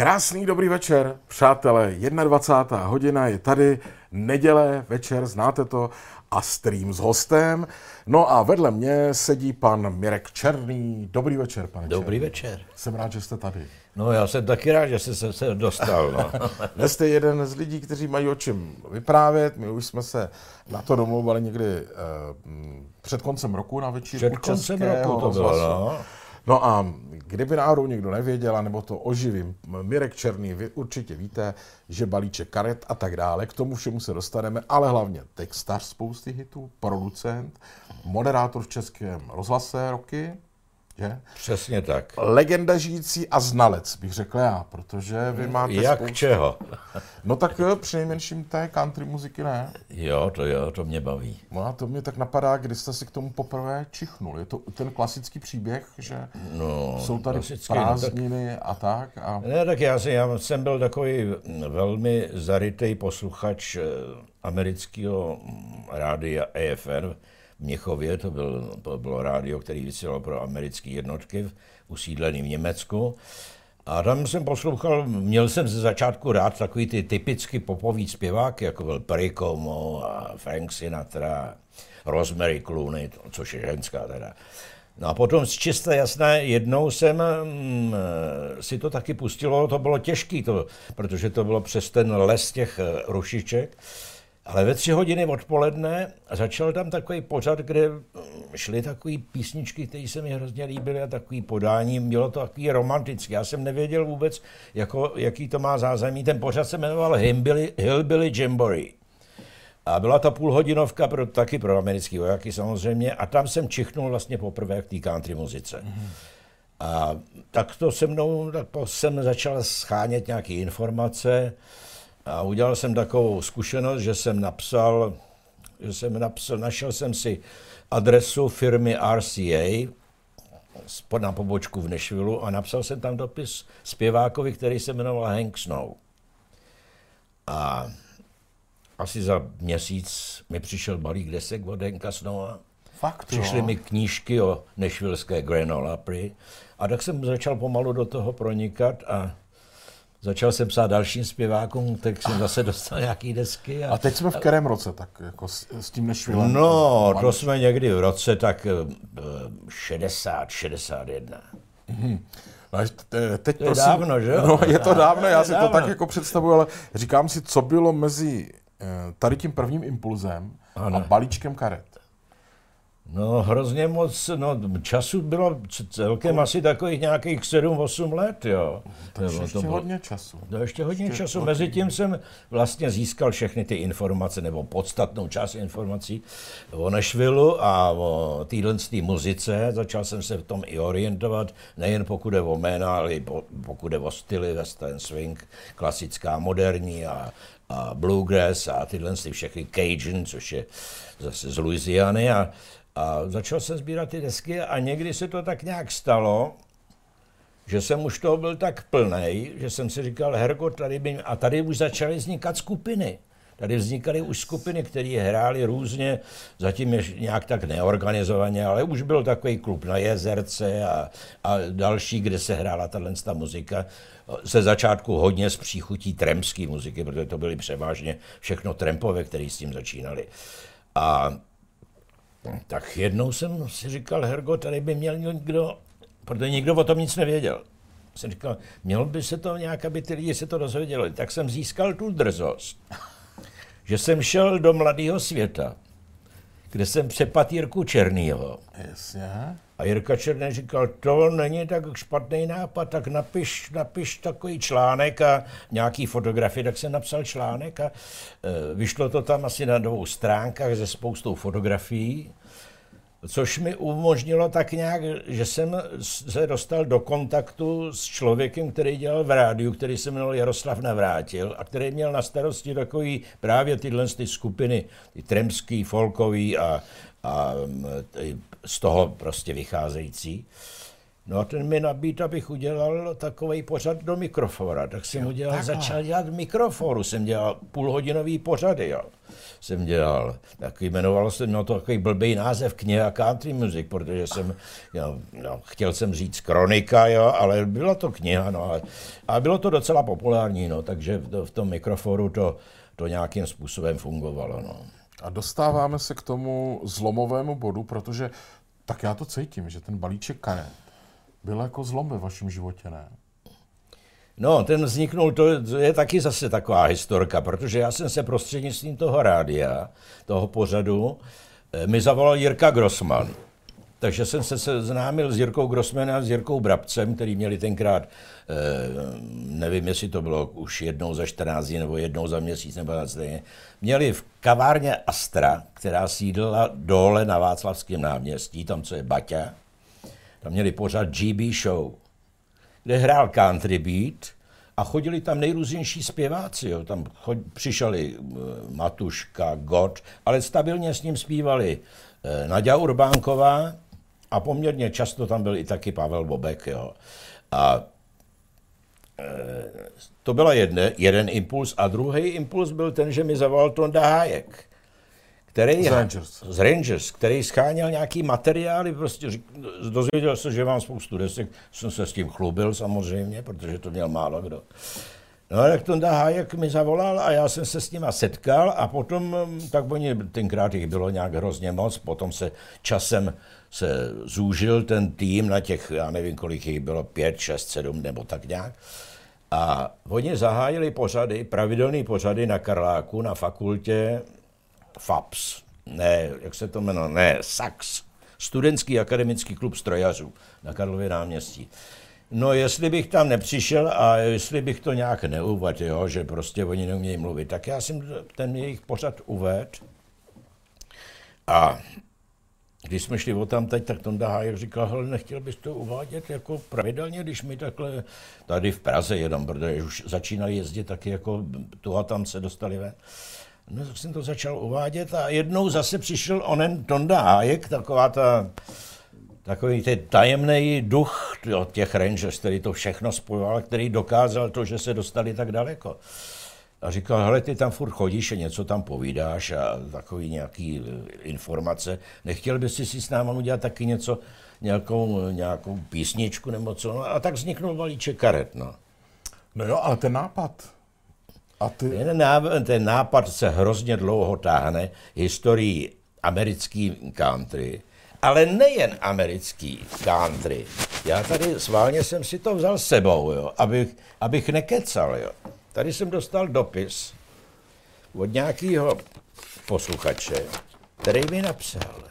Krásný dobrý večer, přátelé. 21. hodina je tady, neděle, večer, znáte to, a stream s hostem. No a vedle mě sedí pan Mirek Černý. Dobrý večer, pane Dobrý Černý. večer. Jsem rád, že jste tady. No já jsem taky rád, že jste se dostal. No. Jste jeden z lidí, kteří mají o čem vyprávět. My už jsme se na to domlouvali někdy uh, před koncem roku na večírku Před koncem roku to bylo, no. No a kdyby náhodou někdo nevěděl, nebo to oživím, Mirek Černý, vy určitě víte, že balíček karet a tak dále, k tomu všemu se dostaneme, ale hlavně textař spousty hitů, producent, moderátor v českém rozhlase roky, že? Přesně tak. Legenda žijící a znalec, bych řekl já, protože vy máte Jak spoustu... čeho? No tak jo, přinejmenším té country muziky ne. Jo, to jo, to mě baví. No a to mě tak napadá, kdy jste si k tomu poprvé čichnul. Je to ten klasický příběh, že No, jsou tady klasicky, no, tak- prázdniny a tak. A... Ne, tak já, jsem, já jsem byl takový velmi zarytý posluchač eh, amerického mm, rádia AFR v Měchově, to, byl, to bylo rádio, který vysílal pro americké jednotky usídlený v Německu. A tam jsem poslouchal, měl jsem ze začátku rád takový ty typicky popový zpěváky, jako byl Perry Como a Frank Sinatra, Rosemary Clooney, což je ženská teda. No a potom z čisté jasné jednou jsem mm, si to taky pustilo, to bylo těžký, to, protože to bylo přes ten les těch eh, rušiček. Ale ve tři hodiny odpoledne začal tam takový pořad, kde šly takové písničky, které se mi hrozně líbily a takový podání. Bylo to takový romantický. Já jsem nevěděl vůbec, jako, jaký to má zázemí. Ten pořad se jmenoval Hillbilly, Hillbilly Jamboree. A byla to půlhodinovka pro, taky pro americký vojáky samozřejmě. A tam jsem čichnul vlastně poprvé v té country muzice. A tak to se mnou, tak jsem začal schánět nějaké informace a udělal jsem takovou zkušenost, že jsem napsal, že jsem napsal, našel jsem si adresu firmy RCA spod- na pobočku v Nashvilleu a napsal jsem tam dopis zpěvákovi, který se jmenoval Hank Snow. A asi za měsíc mi přišel balík desek od Henka Snowa. Fakt, Přišly jo. mi knížky o nešvilské Grenola Prix a tak jsem začal pomalu do toho pronikat a začal jsem psát dalším zpěvákům, tak jsem zase dostal nějaký desky. A, A teď jsme v kterém roce, tak jako s, s tím nešvilem? no, to jsme někdy v roce tak eh, 60, 61. No, až te- teď To je dávno, že jo? No, je to dávno, já si to Dávno. tak jako představuju, ale říkám si, co bylo mezi eh, tady tím prvním impulzem a Ano. balíčkem karet. No hrozně moc, no času bylo celkem asi takových nějakých 7-8 let, jo. Nebo ještě to bylo- hodně času. No ještě hodně Ještě času. hodně. Mezitím jsem vlastně získal všechny ty informace, nebo podstatnou část informací o Nashvilleu a o téhle té muzice. Začal jsem se v tom i orientovat, nejen pokud je o jména, ale i po- pokud je o styly, western swing, klasická, moderní a, a bluegrass a tyhle ty všechny Cajun, což je zase z Louisiany. A, a začal jsem sbírat ty desky a někdy se to tak nějak stalo, že jsem už toho byl tak plnej, že jsem si říkal, Hergo, tady by... A tady už začaly vznikat skupiny. Tady vznikaly už skupiny, které hrály různě, zatím je nějak tak neorganizovaně, ale už byl takový klub na Jezerce a, a další, kde se hrála tahle ta muzika. Ze začátku hodně z příchutí trampské muziky, protože to byly převážně všechno trampové, které s tím začínali. A tak jednou jsem si říkal, Hergo, tady by měl někdo, protože nikdo o tom nic nevěděl. Jsem říkal, měl by se to nějak, aby ty lidi se to dozvěděli. Tak jsem získal tu drzost, že jsem šel do mladého světa, kde jsem přepad Jirku Černýho. Jasně. A Jirka Černý říkal, to není tak špatný nápad, tak napiš, napiš takový článek a nějaký fotografie, tak jsem napsal článek a e, vyšlo to tam asi na dvou stránkách se spoustou fotografií, což mi umožnilo tak nějak, že jsem se dostal do kontaktu s člověkem, který dělal v rádiu, který se jmenoval Jaroslav Navrátil a který měl na starosti takový právě tyhle ty skupiny, ty tremský, folkový a, a mm, z toho prostě vycházející. No a ten mi nabít, abych udělal takový pořad do mikrofora. Tak jsem udělal, takhle. začal dělat mikroforu. Jsem dělal půlhodinový pořady, jo. Jsem dělal. Tak jmenovalo se, mělo to takový blbý název kniha country music, protože jsem, jo, no, chtěl jsem říct kronika, jo, ale byla to kniha, no. A, a bylo to docela populární, no, takže v, v tom mikroforu to, to nějakým způsobem fungovalo, no. A dostáváme se k tomu zlomovému bodu, protože tak já to cítím, že ten balíček karet byl jako zlom ve vašem životě, ne? No, ten vzniknul, to, je taky zase taková historka, protože já jsem se prostřednictvím toho rádia, toho pořadu, eh, mi zavolal Jirka Grossman. Takže jsem se seznámil s Jirkou Grossmanem a s Jirkou Brabcem, který měli tenkrát, eh, nevím, jestli to bylo už jednou za 14 dní nebo jednou za měsíc nebo za stejně, měli v kavárně Astra, která sídla dole na Václavském náměstí, tam, co je Baťa, tam měli pořád GB Show, kde hrál country beat a chodili tam nejrůznější zpěváci. Jo. Tam chod, přišeli uh, Matuška, God, ale stabilně s ním zpívali uh, Nadia Urbánková a poměrně často tam byl i taky Pavel Bobek. Jo. A uh, to byl jedne, jeden impuls a druhý impuls byl ten, že mi zavolal Tonda Hájek který, z Rangers. Z Rangers, který scháněl nějaký materiály, prostě řík, dozvěděl se, že mám spoustu desek, jsem se s tím chlubil samozřejmě, protože to měl málo kdo. No tak Tonda Hájek mi zavolal a já jsem se s nima setkal a potom, tak oni, tenkrát jich bylo nějak hrozně moc, potom se časem se zúžil ten tým na těch, já nevím, kolik jich bylo, pět, šest, sedm nebo tak nějak. A oni zahájili pořady, pravidelné pořady na Karláku, na fakultě FAPS, ne, jak se to jmenuje, ne, SAX, Studentský akademický klub strojařů na Karlově náměstí. No, jestli bych tam nepřišel a jestli bych to nějak neuvedl, jo, že prostě oni neumějí mluvit, tak já jsem ten jejich pořad uvedl. A když jsme šli o tam teď, tak Tonda Hájek říkal, hele, nechtěl bys to uvádět jako pravidelně, když mi takhle tady v Praze jedem, protože už začínali jezdit taky jako tu a tam se dostali ven. No, tak jsem to začal uvádět a jednou zase přišel onen Tonda Hájek, taková ta, takový ten tajemný duch těch Rangers, který to všechno spojoval, který dokázal to, že se dostali tak daleko. A říkal, hele, ty tam furt chodíš a něco tam povídáš a takový nějaký informace. Nechtěl bys si s námi udělat taky něco, nějakou, nějakou písničku nebo co? No, a tak vzniknul balíček karet, no. No jo, ale ten nápad, a ty... Ten, nápad, ten nápad se hrozně dlouho táhne historií americký country, ale nejen americký country. Já tady sválně jsem si to vzal s sebou, jo, abych, abych nekecal. Jo. Tady jsem dostal dopis od nějakého posluchače, který mi napsal.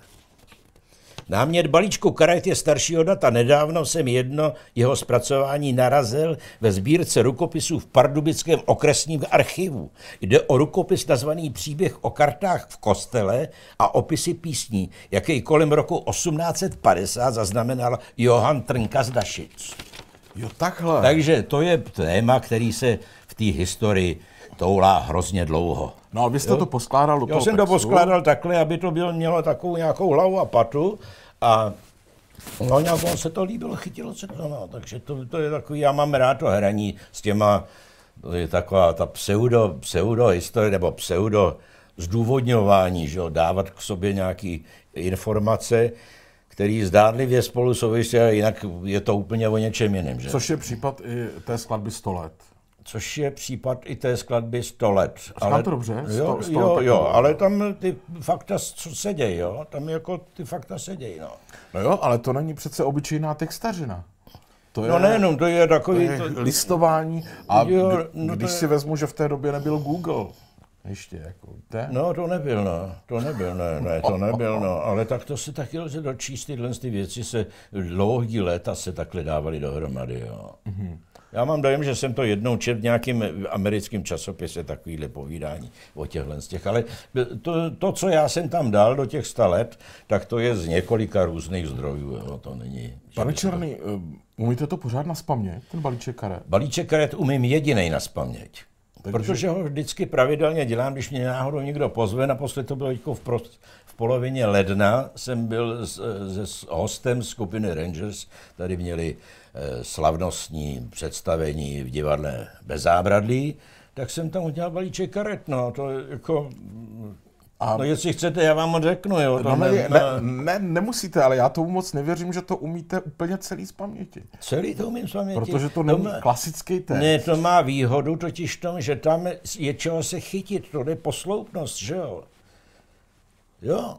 Námět balíčku karet je staršího data. Nedávno jsem jedno jeho zpracování narazil ve sbírce rukopisů v Pardubickém okresním archivu. Jde o rukopis nazvaný Příběh o kartách v kostele a opisy písní, jaký kolem roku 1850 zaznamenal Johann Trnka z Dašic. Jo, takhle. Takže to je téma, který se té historii toulá hrozně dlouho. No a vy jste jo? to poskládal do toho Já jsem textu? to poskládal takhle, aby to bylo, mělo takovou nějakou hlavu a patu a no nějak on se to líbilo, chytilo se to, no, takže to, to je takový, já mám rád to hraní s těma, to je taková ta pseudo, pseudo historie, nebo pseudo zdůvodňování, že jo, dávat k sobě nějaký informace, který zdádlivě spolu souvisí, a jinak je to úplně o něčem jiném. Že? Což je případ i té skladby 100 let. Což je případ i té skladby 100 let. Ale to dobře? 100, jo, 100 jo, let jo, ale tam ty fakta co se dějí, jo? Tam jako ty fakta se dějí, no. No jo, ale to není přece obyčejná textařina. To je, No nejenom, to je to takový... je To, listování a Jo, no to když je- si vezmu, že v té době nebyl Google, ještě jako, víte? no, to nebyl, no. To nebyl, ne, ne, to nebyl, no. Ale tak to se taky lze dočíst, tyhle ty věci se dlouhý léta se takhle dávaly dohromady, jo. Já mám dojem, že jsem to jednou četl v nějakým americkým časopise, takovýhle povídání o těchhle z těch, ale to, to, co já jsem tam dal do těch sta let, tak to je z několika různých zdrojů, jo, to není... Pane se to- Černý, eh, umíte to pořád na spamě, ten balíček karet? Balíček karet umím jedinej na spaměť. Takže... Protože ho vždycky pravidelně dělám, když mě náhodou někdo pozve. Naposled to bylo v, prost, v polovině ledna. Jsem byl s, s hostem skupiny Rangers. Tady měli eh, slavnostní představení v divadle Bez zábradlí. Tak jsem tam udělal balíček karet. No, to jako a... No jestli chcete, já vám řeknu, jo. To no, ne, ne, ne, nemusíte, ale já tomu moc nevěřím, že to umíte úplně celý z paměti. Celý to umím z paměti. Protože to není to má, klasický text. Ne, to má výhodu totiž tom, že tam je čeho se chytit, to je posloupnost, že jo. Jo.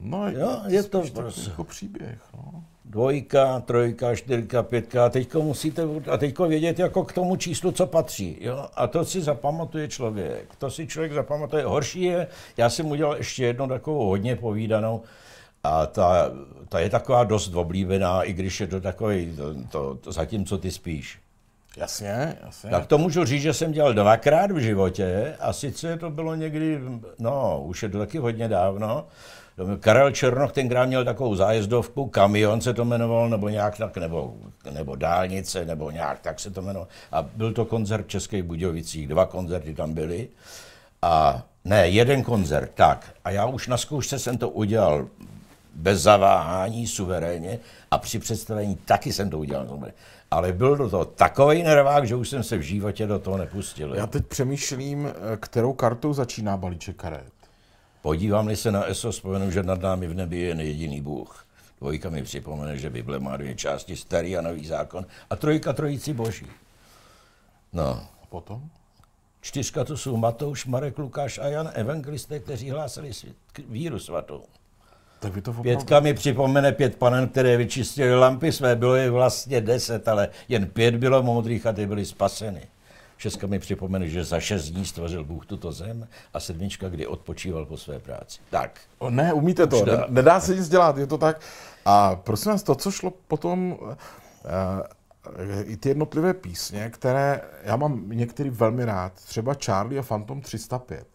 No, jo, je to prostě. jako příběh, no dvojka, trojka, čtyřka, pětka a teďko musíte a teďko vědět jako k tomu číslu, co patří. Jo? A to si zapamatuje člověk. To si člověk zapamatuje. Horší je, já jsem udělal ještě jednu takovou hodně povídanou, a ta, ta je taková dost oblíbená, i když je to takový, to, to, to zatímco ty spíš. Jasně, jasně. Tak to můžu říct, že jsem dělal dvakrát v životě a sice to bylo někdy, no, už je to taky hodně dávno, Karel Černoch tenkrát měl takovou zájezdovku, kamion se to jmenoval, nebo nějak tak, nebo, nebo dálnice, nebo nějak tak se to jmenovalo. A byl to koncert v Českých Budějovicích, dva koncerty tam byly. A ne, jeden koncert, tak. A já už na zkoušce jsem to udělal bez zaváhání, suverénně a při představení taky jsem to udělal. Ale byl to, to takový nervák, že už jsem se v životě do toho nepustil. Já teď přemýšlím, kterou kartou začíná balíček karet. Podívám-li se na ESO, vzpomenu, že nad námi v nebi je jediný Bůh. Dvojka mi připomene, že Bible má dvě části, starý a nový zákon. A trojka trojici boží. No. A potom? Čtyřka to jsou Matouš, Marek, Lukáš a Jan, evangelisté, kteří hlásali svět, víru svatou. Tak vy to opravdu... Pětka mi připomene pět panen, které vyčistili lampy své. Bylo je vlastně deset, ale jen pět bylo moudrých a ty byly spaseny. Šestka mi připomene, že za šest dní stvořil Bůh tuto zem a sedmička, kdy odpočíval po své práci. Tak. O, ne, umíte to, ne, nedá se nic dělat, je to tak. A prosím vás, to, co šlo potom, uh, i ty jednotlivé písně, které já mám některý velmi rád, třeba Charlie a Phantom 305,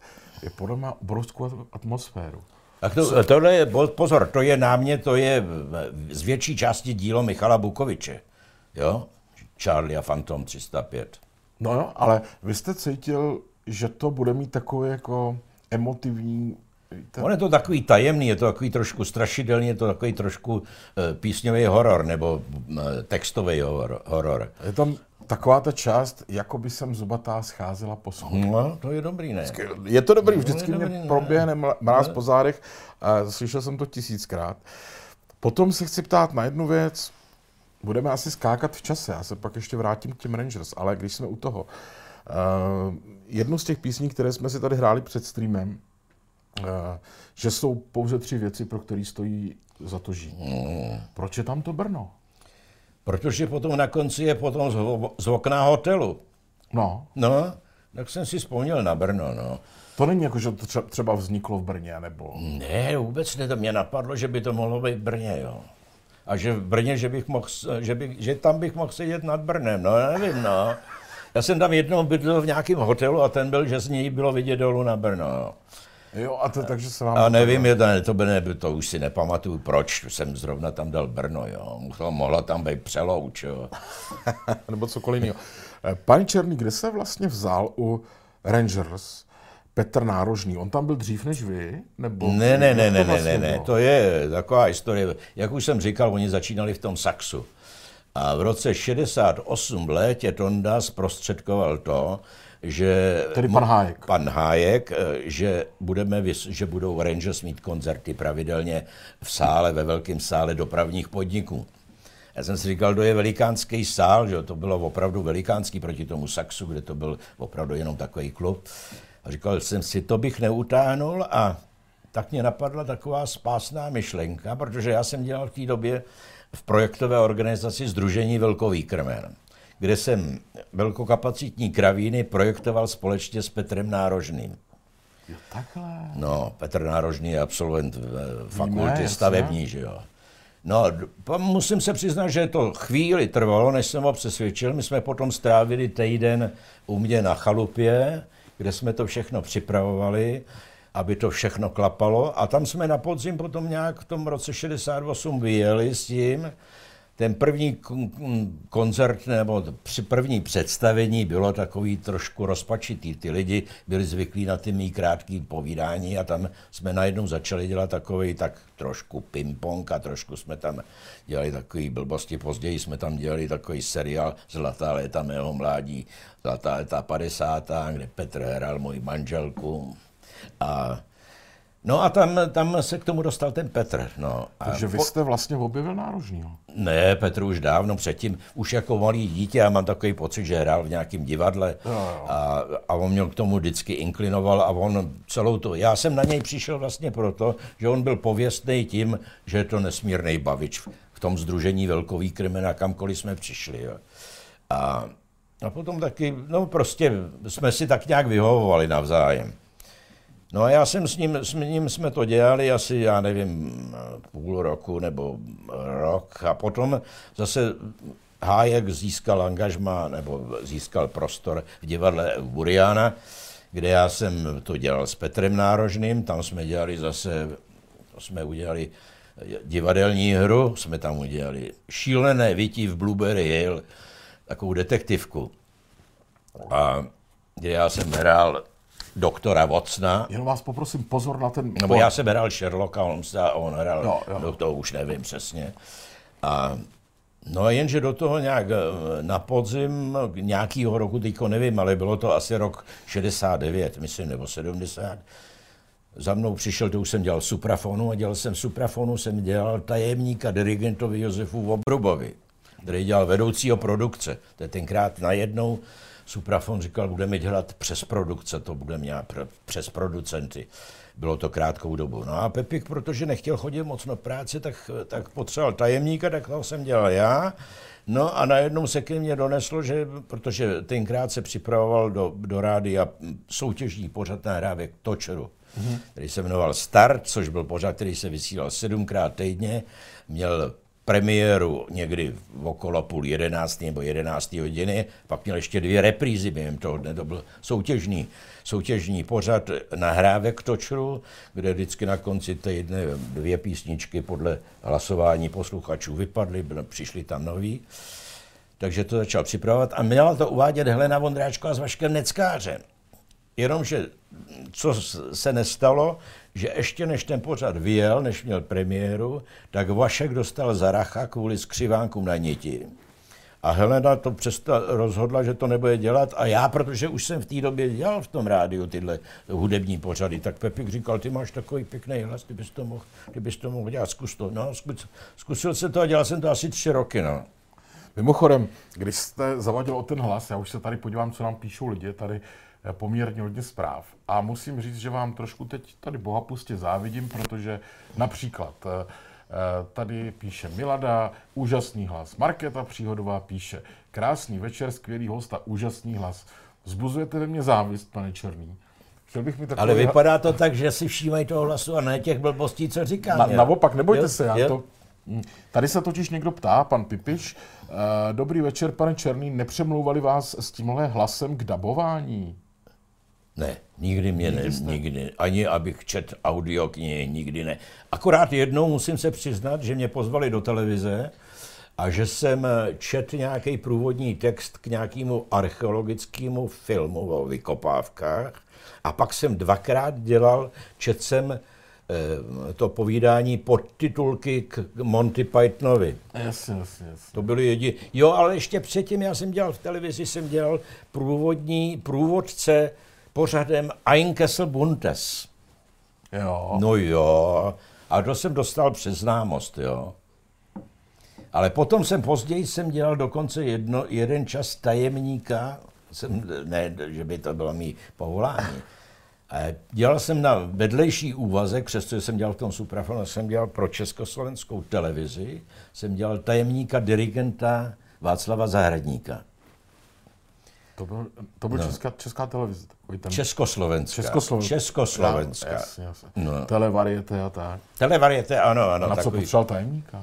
je podle mě obrovskou atmosféru. Tak to, tohle je, pozor, to je námě, to je z větší části dílo Michala Bukoviče. Jo? Charlie a Phantom 305. No jo, ale vy jste cítil, že to bude mít takový jako emotivní Víte? On je to takový tajemný, je to takový trošku strašidelný, je to takový trošku uh, písňový horor nebo uh, textový horor. Je tam taková ta část, jako by jsem zubatá scházela po schodě. No, to je dobrý, ne? Je to dobrý, vždycky no, mě dobrý, proběhne mráz po zádech, slyšel jsem to tisíckrát. Potom se chci ptát na jednu věc, budeme asi skákat v čase, já se pak ještě vrátím k těm Rangers, ale když jsme u toho. Uh, jednu z těch písní, které jsme si tady hráli před streamem, uh, že jsou pouze tři věci, pro které stojí za to žít. Mm. Proč je tam to Brno? Protože potom na konci je potom z, z okna hotelu. No. No, tak jsem si vzpomněl na Brno, no. To není jako, že to třeba vzniklo v Brně, nebo... Ne, vůbec ne, to mě napadlo, že by to mohlo být v Brně, jo a že v Brně, že, bych mohl, že, by, že tam bych mohl sedět nad Brnem, no nevím, no. Já jsem tam jednou bydlel v nějakém hotelu a ten byl, že z něj bylo vidět dolů na Brno. No. Jo, a to, takže se vám... A nevím, je, to, by ne, to už si nepamatuju, proč jsem zrovna tam dal Brno, jo. Mohla tam být přelouč, jo. Nebo cokoliv jiného. Eh, Pan Černý, kde se vlastně vzal u Rangers Petr Nárožný, on tam byl dřív než vy? Nebo ne, ne, ne, ne, vlastně ne, ne, to je taková historie. Jak už jsem říkal, oni začínali v tom saxu. A v roce 68 v létě Tonda zprostředkoval to, že Tedy pan Hájek. Pan Hájek, eh, že, budeme, že budou Rangers mít koncerty pravidelně v sále, ve velkém sále dopravních podniků. Já jsem si říkal, to je velikánský sál, že to bylo opravdu velikánský proti tomu Saxu, kde to byl opravdu jenom takový klub. A říkal jsem si, to bych neutáhnul a tak mě napadla taková spásná myšlenka, protože já jsem dělal v té době v projektové organizaci Združení Velkový krmen, kde jsem velkokapacitní kravíny projektoval společně s Petrem Nárožným. Jo, takhle. No, Petr Nárožný je absolvent fakulty stavební, že jo. No, musím se přiznat, že to chvíli trvalo, než jsem ho přesvědčil. My jsme potom strávili týden u mě na chalupě, kde jsme to všechno připravovali, aby to všechno klapalo. A tam jsme na podzim potom nějak v tom roce 68 vyjeli s tím, ten první koncert nebo při první představení bylo takový trošku rozpačitý. Ty lidi byli zvyklí na ty mý krátký povídání a tam jsme najednou začali dělat takový tak trošku ping-pong a trošku jsme tam dělali takový blbosti. Později jsme tam dělali takový seriál Zlatá léta mého mládí, Zlatá léta 50. kde Petr hrál moji manželku a No a tam, tam se k tomu dostal ten Petr. No. Takže vy jste vlastně objevil nárožního. Ne, Petr už dávno předtím, už jako malý dítě, já mám takový pocit, že hrál v nějakém divadle Jo, jo. a, a on měl k tomu vždycky inklinoval a on celou to, já jsem na něj přišel vlastně proto, že on byl pověstný tím, že je to nesmírný bavič v tom združení Velkový Krimen a kamkoliv jsme přišli. Jo. A, a potom taky, no prostě jsme si tak nějak vyhovovali navzájem. No a já jsem s ním, s ním jsme to dělali asi, já nevím, půl roku nebo rok a potom zase Hájek získal angažma nebo získal prostor v divadle Buriana, kde já jsem to dělal s Petrem Nárožným, tam jsme dělali zase, jsme udělali divadelní hru, jsme tam udělali šílené vytí v Blueberry Hill, takovou detektivku. A kde já jsem hrál doktora Watsona. Jenom vás poprosím pozor na ten... Nebo já jsem hrál Sherlocka Holmesa a on hrál, jo. no to už nevím přesně. A No a jenže do toho nějak eh, na podzim nějakýho roku, teďko nevím, ale bylo to asi rok 69, myslím, nebo 70. Za mnou přišel, to už jsem dělal suprafonu a dělal jsem suprafonu, jsem dělal tajemníka dirigentovi Josefu Obrubovi, který dělal vedoucího produkce. To je tenkrát najednou Suprafon říkal, budeme dělat přes produkce, to budeme dělat přes producenty. Bylo to krátkou dobu. No a Pepik, protože nechtěl chodit moc na práci, tak, tak potřeboval tajemníka, tak to jsem dělal já. No a najednou se ke mně doneslo, že, protože tenkrát se připravoval do, do rádia soutěžní pořad na hrávek Točeru, mm-hmm. který se jmenoval Start, což byl pořad, který se vysílal sedmkrát týdně, měl premiéru někdy v okolo půl jedenáctý nebo jedenáctý hodiny, pak měl ještě dvě reprízy během toho dne, to byl soutěžní, soutěžní pořad nahrávek točru, kde vždycky na konci týdne dvě písničky podle hlasování posluchačů vypadly, přišli tam noví. Takže to začal připravovat a měla to uvádět Helena Vondráčková s Vaškem Neckářem. Jenomže co se nestalo, že ještě než ten pořad vyjel, než měl premiéru, tak Vašek dostal zaracha kvůli skřivánkům na niti. A Helena to přesta rozhodla, že to nebude dělat a já, protože už jsem v té době dělal v tom rádiu tyhle hudební pořady, tak Pepik říkal, ty máš takový pěkný hlas, ty bys to mohl, ty bys to mohl dělat, zkus to. No, zkus, zkusil jsem to a dělal jsem to asi tři roky, no. Mimochodem, když jste zavadil o ten hlas, já už se tady podívám, co nám píšou lidi, tady poměrně hodně zpráv. A musím říct, že vám trošku teď tady bohapustě závidím, protože například eh, eh, tady píše Milada, úžasný hlas. Markéta Příhodová píše, krásný večer, skvělý host a úžasný hlas. Vzbuzujete ve mně závist, pane Černý. Chtěl bych mi takový... Ale vypadá to tak, že si všímají toho hlasu a ne těch blbostí, co říkám. Na, naopak, nebojte Jo, se, já jo. to... Hm. Tady se totiž někdo ptá, pan Pipiš, uh, dobrý večer, pane Černý, nepřemlouvali vás s tímhle hlasem k dabování? Ne, nikdy mě ne, nikdy. Ani abych čet audio knihy, nikdy ne. Akorát jednou musím se přiznat, že mě pozvali do televize a že jsem čet nějaký průvodní text k nějakému archeologickému filmu o vykopávkách a pak jsem dvakrát dělal, čet jsem eh, to povídání pod titulky k Monty Pythonovi. Jasně, jasně, jasně. To byly jedi. Jo, ale ještě předtím já jsem dělal v televizi, jsem dělal průvodní, průvodce pořadem Einkessel Buntes. Jo. No jo, a to jsem dostal přes známost, jo. Ale potom jsem později jsem dělal dokonce jedno, jeden čas tajemníka, jsem, ne, že by to bylo mý povolání. Ale dělal jsem na vedlejší úvazek, přestože jsem dělal v tom suprafonu, jsem dělal pro československou televizi, jsem dělal tajemníka dirigenta Václava Zahradníka. To byl, to byl No. česká, česká televize. Takový ten... Československá. Československá. Československá. Jasně, jasně. No. Televariete a tak. Televariete, ano, ano. A na co takový. potřeboval tajemníka?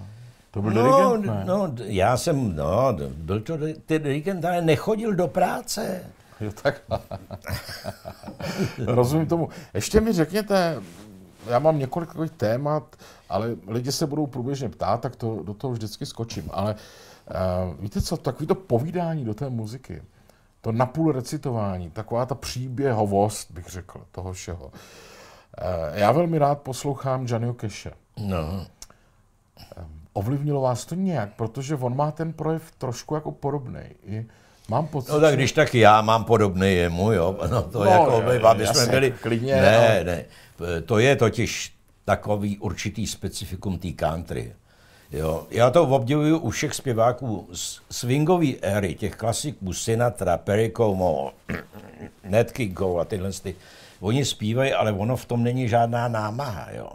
To byl No, dirigent, ne? no, já jsem, no, byl to dirigent, ale nechodil do práce. Jo, tak. Rozumím tomu. Ještě mi řekněte, já mám několik takových témat, ale lidi se budou průběžně ptát, tak to, do toho vždycky skočím. Ale uh, víte co, takový to povídání do té muziky, to napůl recitování, taková ta příběhovost, bych řekl, toho všeho. Uh, já velmi rád poslouchám Johnnyho Keše. No. Ovlivnilo vás to nějak, protože on má ten projev trošku jako podobný. I mám pocit, No tak když tak já mám podobný jemu, jo. No to No, no, jako, je, aby jasně, jsme byli... klidně, ne, ale- ne. To je totiž takový určitý specifikum té country. Jo. Já to obdivuju u všech zpěváků z swingové éry, těch klasiků, Sinatra, Perry Como, Nat King Cole a tyhle. Ty. Oni zpívají, ale ono v tom není žádná námaha. Jo.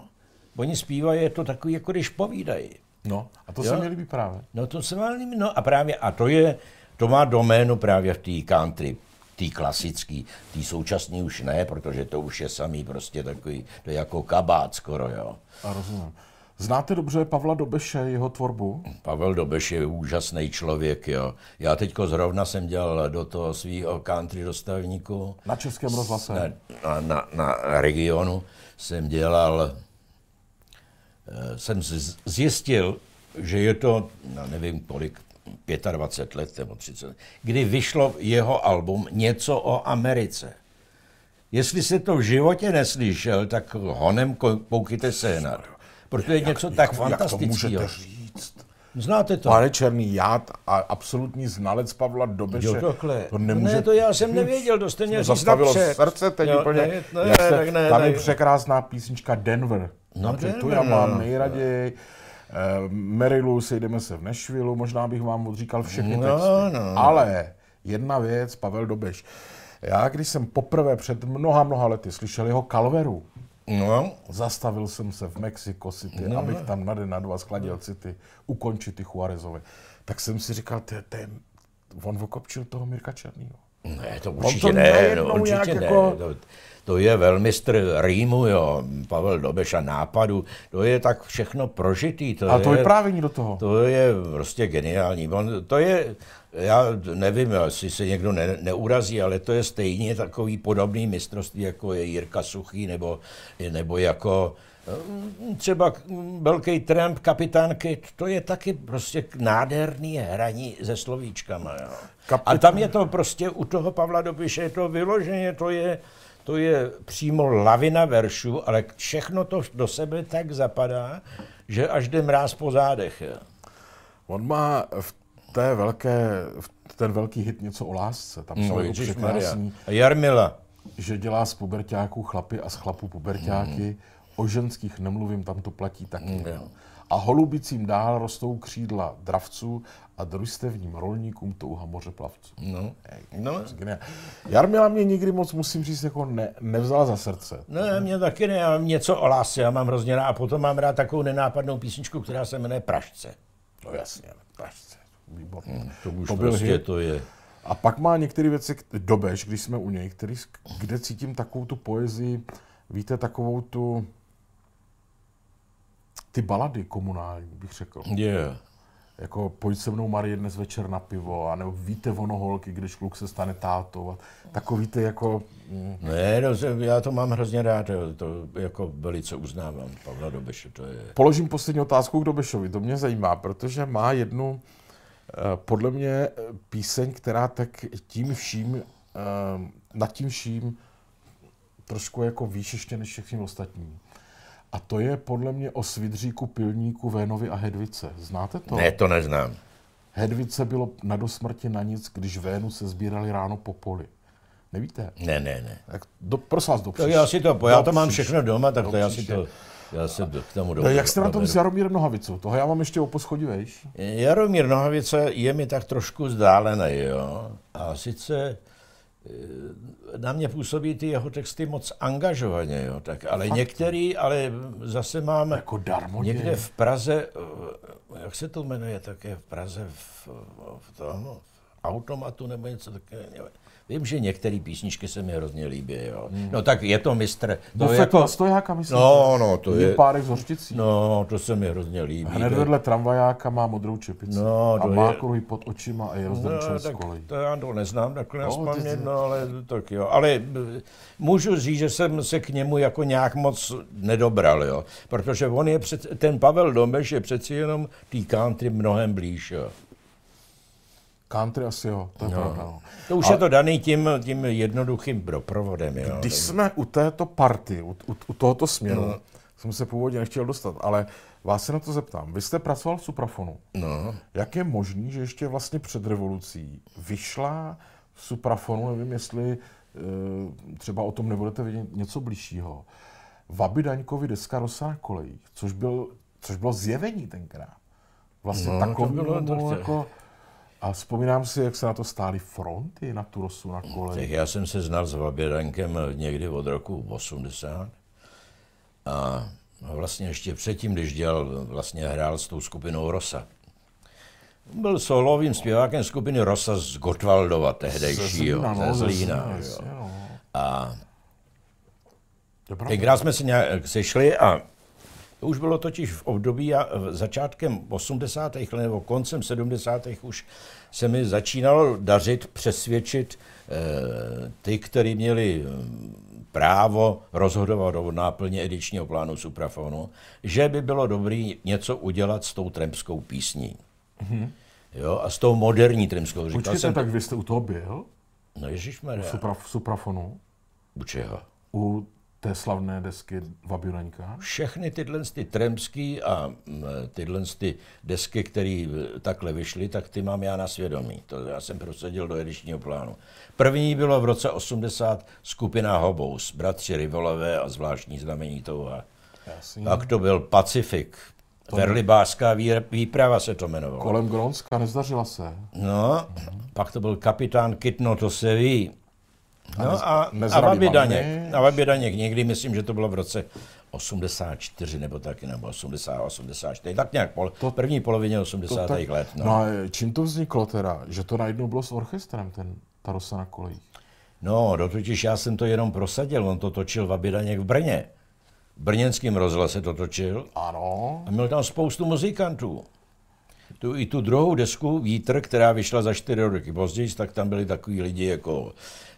Oni zpívají, je to takový, jako když povídají. No, a to Jo. se mi líbí právě. No to se vám líbí, no a právě, a to je, to má doménu právě v té country, tý klasický, tý současný už ne, protože to už je samý prostě takový, to je jako kabát skoro, jo. A rozumím. Znáte dobře Pavla Dobeše, jeho tvorbu? Pavel Dobeš je úžasný člověk, jo. Já teďko zrovna jsem dělal do toho svého country dostavníku, Na Českém rozhlase. na, na, na, na regionu jsem dělal, eh, jsem zjistil, že je to, no nevím kolik, 25 let nebo 30 let, kdy vyšlo jeho album Něco o Americe. Jestli jste to v životě neslyšel, tak honem ko- koukejte se Protože je něco tak Jak to fantastického. můžete říct? Znáte to? Pane Černý, já a absolutní znalec Pavla Dobeše, Jo, takhle. to nemůže... Ne, to já jsem nevěděl, to jste mě říct zastavilo napřed. srdce teď Jo, úplně. Ne, ne, Jak jste- tak ne, tam je tak- překrásná písnička Denver. No, Napřed, tu Denver, já mám no. nejraději. Eh, Marilu, sejdeme se v Nashvilleu, možná bych vám odříkal všechny No, texty. no. Ale jedna věc, Pavel Dobeš. Já, když jsem poprvé před mnoha, mnoha lety slyšel jeho Calveru, No, Zastavil jsem se v Mexico City, no. abych tam na den na dva skladil city, ukončit ty Juarezovi. Tak jsem si říkal, to je, to je, on okopčil toho Mirka Černýho. Ne, to to určitě ne, najednou no, určitě ne. jako- To, to je velmistr rýmu, jo, Pavel Dobeš a nápadu, to je tak všechno prožitý. To A je, to vyprávění do toho. To je prostě geniální. On, to je, já nevím, jestli se někdo ne, neurazí, ale to je stejně takový podobný mistrovství, jako je Jirka Suchý, nebo, nebo jako mm, třeba velký Trump, kapitán Kit, to je taky prostě nádherný hraní se slovíčkama. Jo. A tam je to prostě u toho Pavla Dobiše, je to vyloženě, to je, to je přímo lavina veršů, ale všechno to do sebe tak zapadá, že až jde mráz po zádech. Jo. On má v té velké, ten velký hit něco o lásce. Tam jsou No, A Jarmila. že dělá z puberťáků chlapy a z chlapů puberťáky. O ženských nemluvím, tam to platí taky. jo. A holubicím dál rostou křídla dravců a družstevním rolníkům touha moře plavců. No. No. Geniál. Jarmila mě nikdy moc, musím říct, jako ne, nevzala za srdce. Ne, mě taky ne, já mám něco o lásce, já mám hrozně rád. A potom mám rád takovou nenápadnou písničku, která se jmenuje Pražce. No jasně, pražce, výborně. Hmm, To už To byl prostě hit. to je. A pak má některé věci, Dobeš, když jsme u něj, který, kde cítím takovou tu poezii, víte, takovou tu, ty balady komunální, bych řekl. Yeah. Jako pojď se mnou Marie dnes večer na pivo, a nebo víte ono holky, když kluk se stane tátou. A takový ty jako, Ne, no, já to mám hrozně rád, to jako velice uznávám, Pavla Dobeše, to je... Položím poslední otázku k Dobešovi, to mě zajímá, protože má jednu, podle mě, eh, píseň, která tak tím vším, eh, nad tím vším trošku jako výš ještě než všechny ostatní. A to je podle mě o Svidříku, Pilníku, Vénovi a Hedvice. Znáte to? Ne, to neznám. Hedvice bylo na dosmrti na nic, když Vénu se sbírali ráno po poli. Nevíte? Ne, ne, ne. Tak do, prosím vás, do Tak já si to, já to mám příště. všechno doma, tak to já si příště. to, já se k tomu No, doberu. jak jste na tom s. Jaromírem Nohavicou? Toho já mám ještě o poschodí vejš. Jaromír Nohavice je mi tak trošku vzdálený, jo. A sice eh, na mě působí ty jeho texty moc angažovaně, jo. Tak, ale některý, ale zase mám Jako darmodě. někde v Praze, eh, jak se to jmenuje také v Praze, v, v tom, automatu nebo něco takového. Vím, že některé písničky se mi hrozně líbí, jo. No tak je to mistr. To Bufet jako... stojáka, myslím. No, no, to je... párek z hořticí. No, to se mi hrozně líbí. Hned vedle tramvajáka má modrou čepici. No, a má je... kruhy pod očima a je rozdrčen no, z kolejí. To já to neznám takhle no, na spamět, no, ale tak jo. Ale eh, můžu říct, že jsem se k němu jako nějak moc nedobral, jo. Protože on je před, ten Pavel Domeš je přeci jenom tý country mnohem blíž, jo. Country asi jo, to je no. pravda. No. To už Ale... je to daný tím, tím jednoduchým proprovodem. Jo. Když jsme u této party, u, u, u tohoto směru, no. jsem se původně nechtěl dostat, ale vás se na to zeptám. Vy jste pracoval v Suprafonu. No. Jak je možný, že ještě vlastně před revolucí vyšla v Suprafonu, nevím, jestli e, třeba o tom nebudete vědět něco bližšího, Vaby Daňkovi deska Rosa na kolejích, což, byl, což bylo zjevení tenkrát. Vlastně no, takový bylo, bylo jako... A vzpomínám si, jak se na to stály fronty na tu rosu na kole. Tak já jsem se znal s Vabědankem někdy od roku 80. A vlastně ještě předtím, když dělal, vlastně hrál s tou skupinou Rosa. Byl solovým zpěvákem skupiny Rosa z Gotwaldova tehdejšího, ze no, Zlína. No. A tenkrát jsme se nějak sešli a to už bylo totiž v období a začátkem 80. let nebo koncem 70. už se mi začínalo dařit přesvědčit eh, ty, kteří měli hm, právo rozhodovat o náplně edičního plánu Suprafonu, že by bylo dobré něco udělat s tou tremskou písní. Mm-hmm. Jo, a s tou moderní tremskou. Říkal Počkejte, jsem, tak vy jste u toho byl? No ježišmarja. Supra, Suprafonu? U čeho? U té slavné desky Vabilenka? Všechny tyhle ty tremský a tyhle ty desky, které takhle vyšly, tak ty mám já na svědomí. To já jsem prosadil do edičního plánu. První bylo v roce 80 skupina Hobous, bratři Rivolové a zvláštní znamení touha. Pak to byl Pacifik, to Verlibáská výprava se to jmenovalo. Kolem Gronska nezdařila se. No, mhm. pak to byl kapitán Kitno, to se ví. No a, a Vabidaněk, a Vabidaněk někdy, myslím, že to bylo v roce 84 nebo taky, nebo 80, 84, tak nějak pol, to, první polovině 80. tak, let. No. no a čím to vzniklo teda, že to najednou bylo s orchestrem, ten, ta rosa na kolejích? No, do totiž já jsem to jenom prosadil, on to točil Vabidaněk v Brně. V brněnském rozhlase to točil. Ano. A měl tam spoustu muzikantů. Tu, I tu druhou desku Vítr, která vyšla za čtyři roky později, tak tam byli takový lidi jako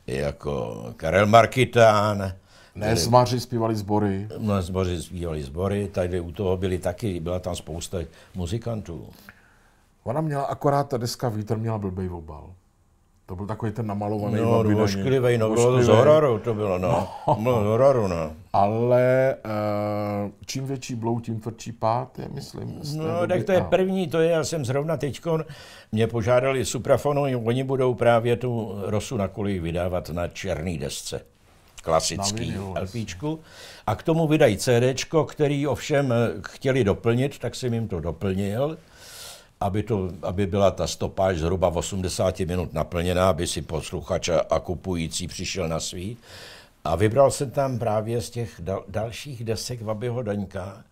jako Karel Markitán. Ne, Zmaři zpívali sbory. No, Zmaři zpívali sbory, tady u toho byli taky, byla tam spousta muzikantů. Ona měla akorát ta deska Vítr měla blbej obal. To byl takový ten namalovaný No, ošklivý, no, bylo z hororu to bylo, no. no. no hororu, no. Ale uh, čím větší blou, tím tvrdší pát, je, myslím. No, tak to je první, to je, já jsem zrovna teďkon, mě požádali Suprafonu, oni budou právě tu rosu na kolích vydávat na černý desce klasický LPčku. A k tomu vydají CDčko, který ovšem eh, chtěli doplnit, tak jsem jim to doplnil aby, to, aby byla ta stopáž zhruba v 80 minut naplněná, aby si posluchač a kupující přišel na svý. A vybral jsem tam právě z těch dal, dalších desek Vabyho Daňka,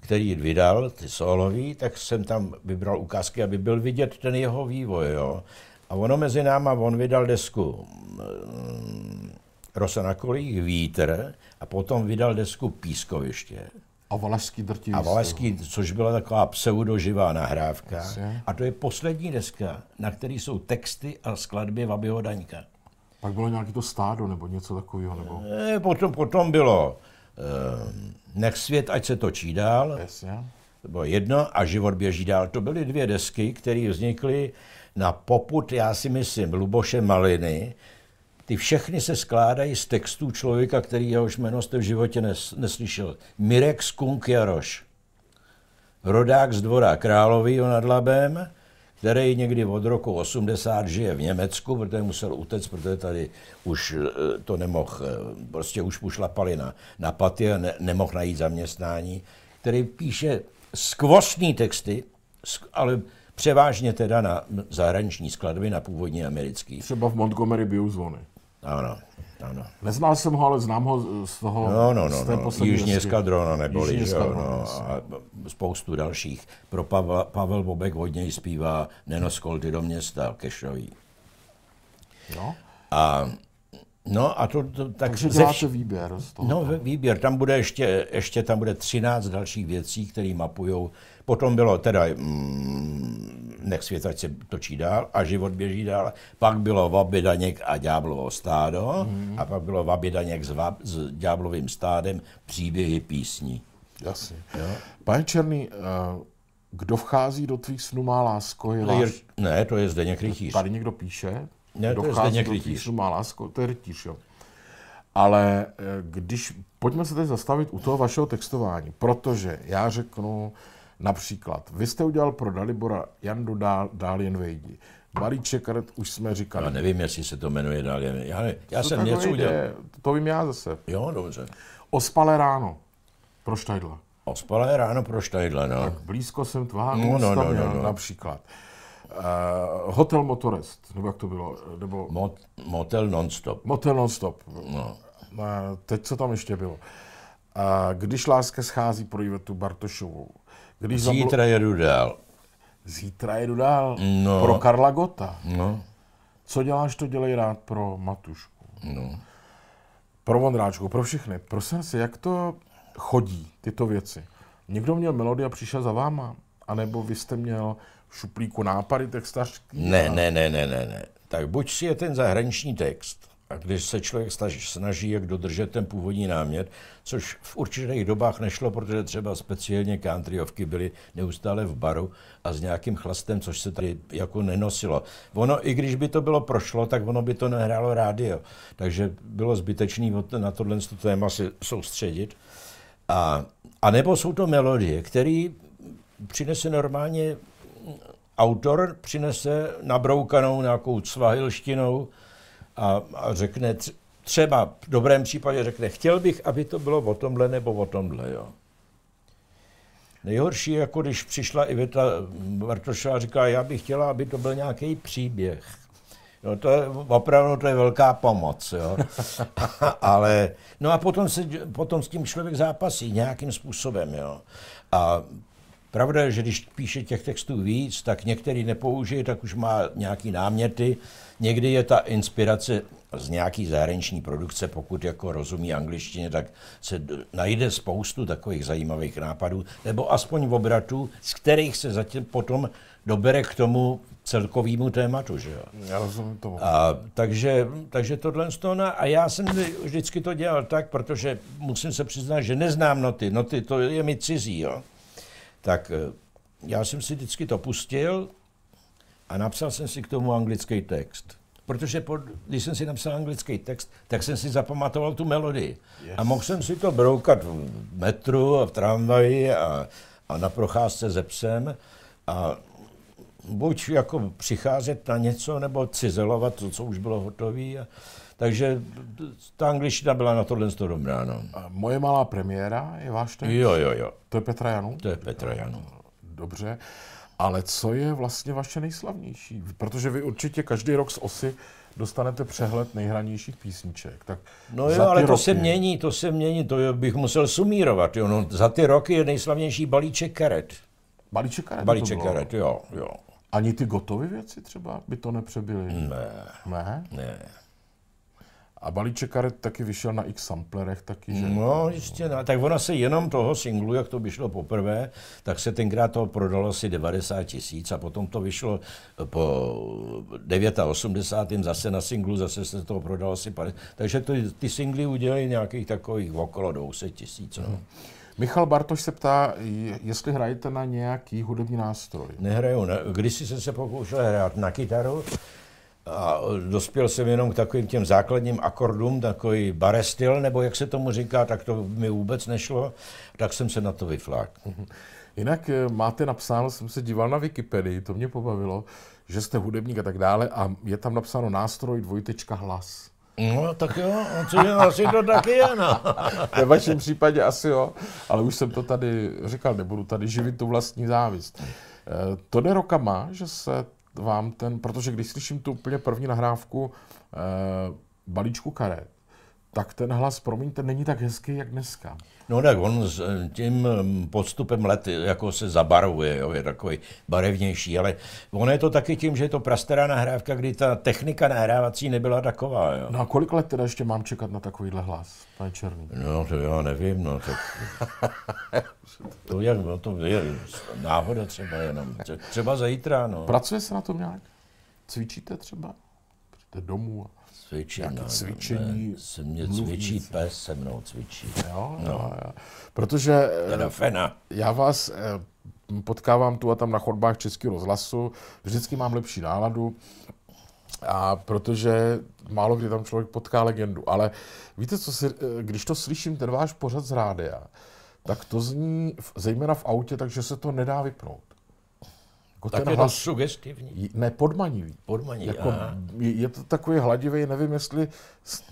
který vydal, ty solový, tak jsem tam vybral ukázky, aby byl vidět ten jeho vývoj. Jo. A ono mezi náma, on vydal desku mm, Rosa na kolích, Vítr, a potom vydal desku Pískoviště. A Valašský drtivý A Valašský, což byla taková pseudoživá nahrávka. Jasně. A to je poslední deska, na které jsou texty a skladby Vabyho Daňka. Pak bylo nějaký to stádo nebo něco takového? Nebo... Ne, potom, potom bylo uh, Nech svět, ať se točí dál. Jasně. To bylo jedno a život běží dál. To byly dvě desky, které vznikly na poput, já si myslím, Luboše Maliny, ty všechny se skládají z textů člověka, který jehož jméno jste v životě nes, neslyšel. Mirek Skunk Jaroš. Rodák z dvora Královýho nad Labem, který někdy od roku 80 žije v Německu, protože musel utéct, protože tady už eh, to nemohl, eh, prostě už mu šlapali na, na paty a ne, nemohl najít zaměstnání, který píše skvostný texty, ale převážně teda na zahraniční skladby, na původní americký. Třeba v Montgomery bijou zvony. Ano, ano. Neznal jsem ho, ale znám ho z toho No, no, z no, té no. Jižní desky. eskadrona neboli, Jižní jo, no, a spoustu dalších. Pro Pavel, Pavel Bobek hodně zpívá Nenos Kolty do města, Kešový. No. A, no a to, to tak Takže děláte vš- výběr z toho. No, výběr, tam bude ještě, ještě tam bude 13 dalších věcí, které mapujou. Potom bylo teda, mm, nech svět, ať se točí dál a život běží dál. Pak bylo Vabidaněk a Ďáblovo stádo Mhm. a pak bylo Vabidaněk s, Vab, s Ďáblovým stádem příběhy písní. Jasně. Pane Černý, eh, kdo vchází do tvých snů má lásko, je váš... ne, to je Zdeněk Rytíř. Tady někdo píše? Ne, to je vchází Zdeněk do snů má lásko, to je rytíř, jo. Ale eh, když, pojďme se teď zastavit u toho vašeho textování, protože já řeknu například, vy jste udělal pro Dalibora Jandu dál, dál jen vejdi. Balíček karet už jsme říkali. Já nevím, jestli se to jmenuje dál. Já, ne, já To jsem něco udělal. jde, To vím já zase. Jo, dobře. Ospalé ráno. Pro Štajdla. Ospalé ráno pro Štajdla, no. Blízko jsem tvá No, no, no, no, no, no, no. například. Uh, Hotel Motorest, nebo jak to bylo, nebo Mot, motel nonstop. Motel Nonstop. No. Uh, teď co tam ještě bylo? Uh, když láska schází pro Ivetu Bartošovou. Když zablo- Zítra jedu dál. Zítra jedu dál. No. Pro Karla Gota. No, Co děláš, to dělej rád pro Matušku. no. Pro Vondráčku, pro všechny. Prosím se, jak to chodí, tyto věci? Někdo měl melodii a přišel za váma? A nebo vy jste měl v šuplíku nápady textařský? Ne, ne, ne, ne, ne, ne. Tak buď si je ten zahraniční text, a když se člověk snaží, snaží jak dodržet ten původní námět, což v určitých dobách nešlo, protože třeba speciálně countryovky byly neustále v baru a s nějakým chlastem, což se tady jako nenosilo. Ono, i když by to bylo prošlo, tak ono by to nehrálo rádio. Takže bylo zbytečné na tohle téma se soustředit. A, a nebo jsou to melodie, které přinese normálně autor, přinese nabroukanou nějakou svahilštinou a, a řekne, tř- třeba v dobrém případě řekne, chtěl bych, aby to bylo o tomhle nebo o tomhle, jo. Nejhorší jako když přišla Iveta Bartošová a říká, já bych chtěla, aby to byl nějaký příběh. No to je opravdu to je velká pomoc, jo. Ale, no a potom, se, potom s tím člověk zápasí nějakým způsobem, jo. A pravda je, že když píše těch textů víc, tak některý nepoužije, tak už má nějaký náměty. Někdy je ta inspirace z nějaký zahraniční produkce, pokud jako rozumí angličtině, tak se najde spoustu takových zajímavých nápadů, nebo aspoň v obratu, z kterých se zatím potom dobere k tomu celkovému tématu, že jo. Já rozumím tomu. A, takže, takže tohle z toho, a já jsem vždycky to dělal tak, protože musím se přiznat, že neznám noty, noty to je mi cizí, jo. Tak eh, já jsem si vždycky to pustil a napsal jsem si k tomu anglický text. Protože pod, když jsem si napsal anglický text, tak jsem si zapamatoval tu melodii. Yes. A mohl jsem si to broukat v metru a v tramvaji a, a na procházce ze psem. A buď jako přicházet na něco, nebo cizelovat to, co už bylo hotové. A, takže ta angličtina byla na tohle dobrá, no. A Moje malá premiéra je váš text? Jo, jo, jo. To je Petra Janu? To je Petra Janu. Dobře. Ale co je vlastně vaše nejslavnější? Protože vy určitě každý rok z osy dostanete přehled nejhranějších písniček. Tak No jo, ale to roky- se mění, to se mění, to bych musel sumírovat. Jo. No, za ty roky je nejslavnější balíček karet. Balíček karet. to Balíček bylo. karet, jo, jo. Ani ty gotové věci třeba by to nepřebyly? Ne, Ne? ne. A balíček karet taky vyšel na x samplerech taky, že? No, jistě ne. Tak ono se jenom toho singlu, jak to vyšlo poprvé, tak se tenkrát to prodalo asi 90 tisíc a potom to vyšlo po 89. zase na singlu, zase se toho prodalo asi 50. Takže to, ty singly udělají nějakých takových okolo 200 tisíc. No. Michal Bartoš se ptá, je- jestli hrajete na nějaký hudební nástroj. Nehraju. Ne. Když jsem se pokoušel hrát na kytaru, a dospěl jsem jenom k takovým těm základním akordům, takový barestil, nebo jak se tomu říká, tak to mi vůbec nešlo, tak jsem se na to vyflák. Jinak eh, máte napsáno, jsem se díval na Wikipedii, to mě pobavilo, že jste hudebník a tak dále a je tam napsáno nástroj dvojtečka hlas. No, tak jo, co je, asi to taky je, no. Ve vašem případě asi jo, ale už jsem to tady říkal, nebudu tady živit tu vlastní závist. Eh, To jde rokama, že se vám ten, protože když slyším tu úplně první nahrávku, eh, balíčku karet, tak ten hlas, promiňte, není tak hezký, jak dneska. No tak on s eh, tím mm, podstupem let jako se zabarvuje, jo, je takový barevnější, ale ono je to taky tím, že je to prastará nahrávka, kdy ta technika nahrávací nebyla taková. Jo. No a kolik let teda ještě mám čekat na takovýhle hlas, pane Černý? No to já nevím, no tak... To je, no, to je náhoda třeba jenom. Třeba zítra, no. Pracuje se na tom nějak? Cvičíte třeba? Přijďte domů a Cvičím, Nějaké no, cvičení, ne, se mě mluvní cvičí pes, se mnou cvičí. Jo, no. jo, jo. Protože eh, Teda fena. já vás eh, potkávám tu a tam na chodbách Českého rozhlasu, vždycky mám lepší náladu, a protože málo kdy tam člověk potká legendu. Ale víte, co si, eh, když to slyším, ten váš pořad z rádia, tak to zní zejména v autě, takže se to nedá vypnout. Jako Tak ten je to hlas, sugestivní. ne podmanivý. Podmaní. Jako, aha. je to takový hladivý, nevím, jestli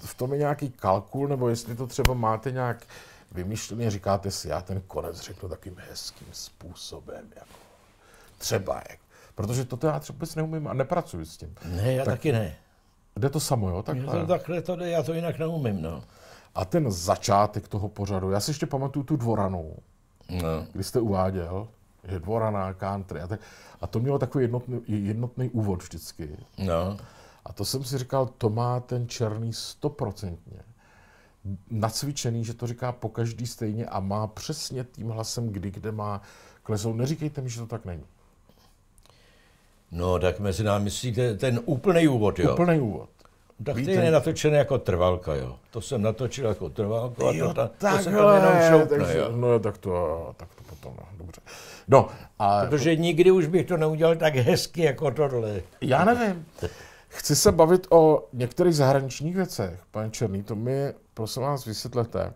v tom je nějaký kalkul, nebo jestli to třeba máte nějak vymyšlený, říkáte si, já ten konec řeknu takým hezkým způsobem, jako třeba, jak. Protože toto já třeba vůbec neumím a nepracuji s tím. Ne, já Tak- taky ne. Jde to samo, jo, Já takhle. to, takhle to jde, já to jinak neumím, no. A ten začátek toho pořadu, já si ještě pamatuju tu dvoranu, no. kdy jste uváděl, že dvorana, country a tak. A to mělo takový jednotný, jednotný úvod vždycky. No, A to jsem si říkal, to má ten černý stoprocentně nacvičený, že to říká po každý stejně a má přesně tím hlasem, kdy, kde má klesou. Neříkejte mi, že to tak není. no, tak mezi námi myslíte ten úplný úvod, jo? Úplný úvod. Tak Víte- ty je natočený jako trvalka, jo. To jsem natočil jako trvalku a to, ta, to se tam jenom šloupne, takže, jo. no tak to, tak to potom, no, dobře. No, a Protože nikdy už bych to neudělal tak hezky jako tohle. já nevím. Chci se bavit o některých zahraničních věcech, pane Černý, to mi, prosím vás, vysvětlete.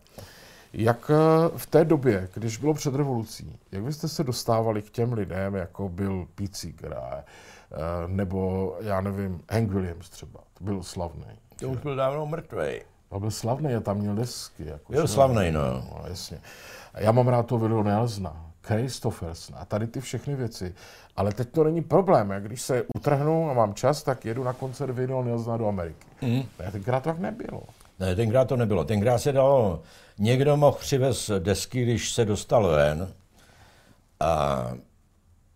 Jak eh, v té době, když bylo před revolucí, jak vy jste se dostávali k těm lidem, jako byl Pete Seeger, eh, nebo já nevím, Hank Williams třeba, to byl slavný. To už byl dávno mrtvej. To byl slavný a tam měl desky. Jako, Byl slavný, no. no. jasně. A já mám rád to video Nelsona, Christophersona a tady ty všechny věci. Ale teď to není problém. Já když se utrhnu a mám čas, tak jedu na koncert video Nelsona do Ameriky. Mm. Tenkrát to tak nebylo. Ne, tenkrát to nebylo. Tenkrát se dalo, někdo mohl přivez desky, když se dostal ven. A,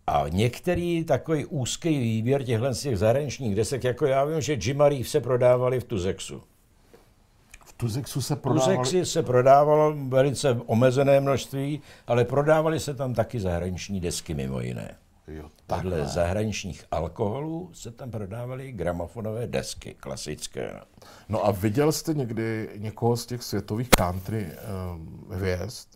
a některý takový úzký výběr těchhle z těch zahraničních desek, jako já vím, že Jim Reeves se prodávali v Tuzexu. Tuzexu se prodávali... Tuzexi se prodávalo velice omezené množství, ale prodávaly se tam taky zahraniční desky mimo jiné. Jo, Podle zahraničních alkoholů se tam prodávaly gramofonové desky, klasické. No a viděl jste někdy někoho z těch světových country um, hvězd?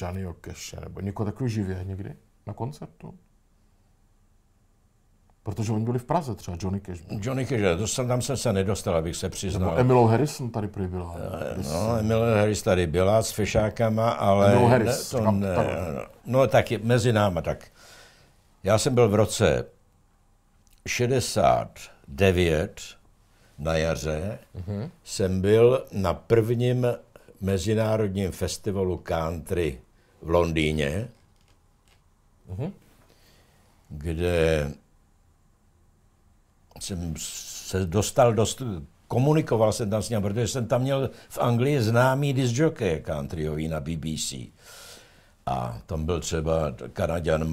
Johnnyho Cashe, nebo někoho takového živě někdy na koncertu? Protože oni byli v Praze třeba, Johnny Cash. byl. Johnny Cash, to jsem, tam jsem se nedostal, abych se přiznal. Nebo Emilou Harrison tady prý byla. No, Emil Harris tady byla s fešákama, ale... Emil Harris, ne, to říkám, ne, no, no, tak je, mezi náma, tak. Já jsem byl v roce 69 na jaře, Mhm. jsem byl na prvním mezinárodním festivalu country v Londýně, Mhm. kde jsem se dostal dost, komunikoval jsem tam s ním, protože jsem tam měl v Anglii známý disjockey countryový na BBC. A tam byl třeba Kanaděn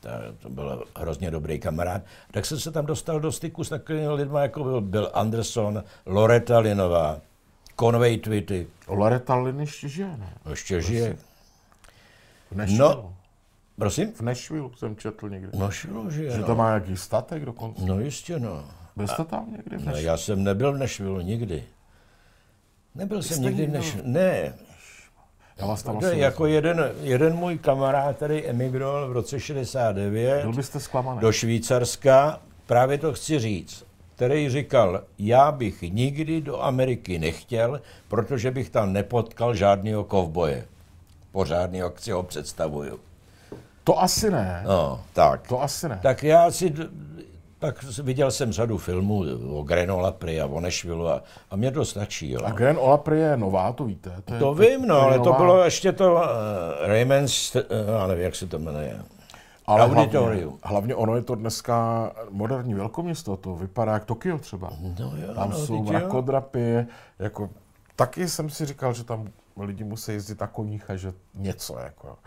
ta- to byl hrozně dobrý kamarád. Tak jsem se tam dostal do styku s takovými lidmi, jako byl Bill Anderson, Loretta Linová, Conway Twitty, Loretta Lynn ještě žije, ne? ještě žije. No. Prosím? V Nashville jsem četl někdy. No, šlo, že Že no. tam má nějaký statek dokonce. No jistě, no. Byl jste tam někdy v No, Nashville? já jsem nebyl v Nashville nikdy. Nebyl jsem jste nikdy v Nashville. Ne. Já vás tam asi jako jeden, jeden můj kamarád, který emigroval v roce 69 Byl byste zklamaný. do Švýcarska, právě to chci říct, který říkal, já bych nikdy do Ameriky nechtěl, protože bych tam nepotkal žádného kovboje. Pořádného, jak si ho představuju. To asi ne. No, tak. To asi ne. Tak já si, tak viděl jsem řadu filmů o Grenola Pri a o Nashville a, a mě to stačí, jo. A Grand Ole Opry je nová, to víte. To, je, To vím, no, je ale to nová. bylo ještě to uh, Raymond's, uh, já nevím, jak se to jmenuje. Ale auditorium. hlavně, hlavně ono je to dneska moderní velkoměsto, to vypadá jak Tokio třeba. No jo, Tam no, jsou mrakodrapy, jako taky jsem si říkal, že tam lidi musí jezdit na koních a že něco jako.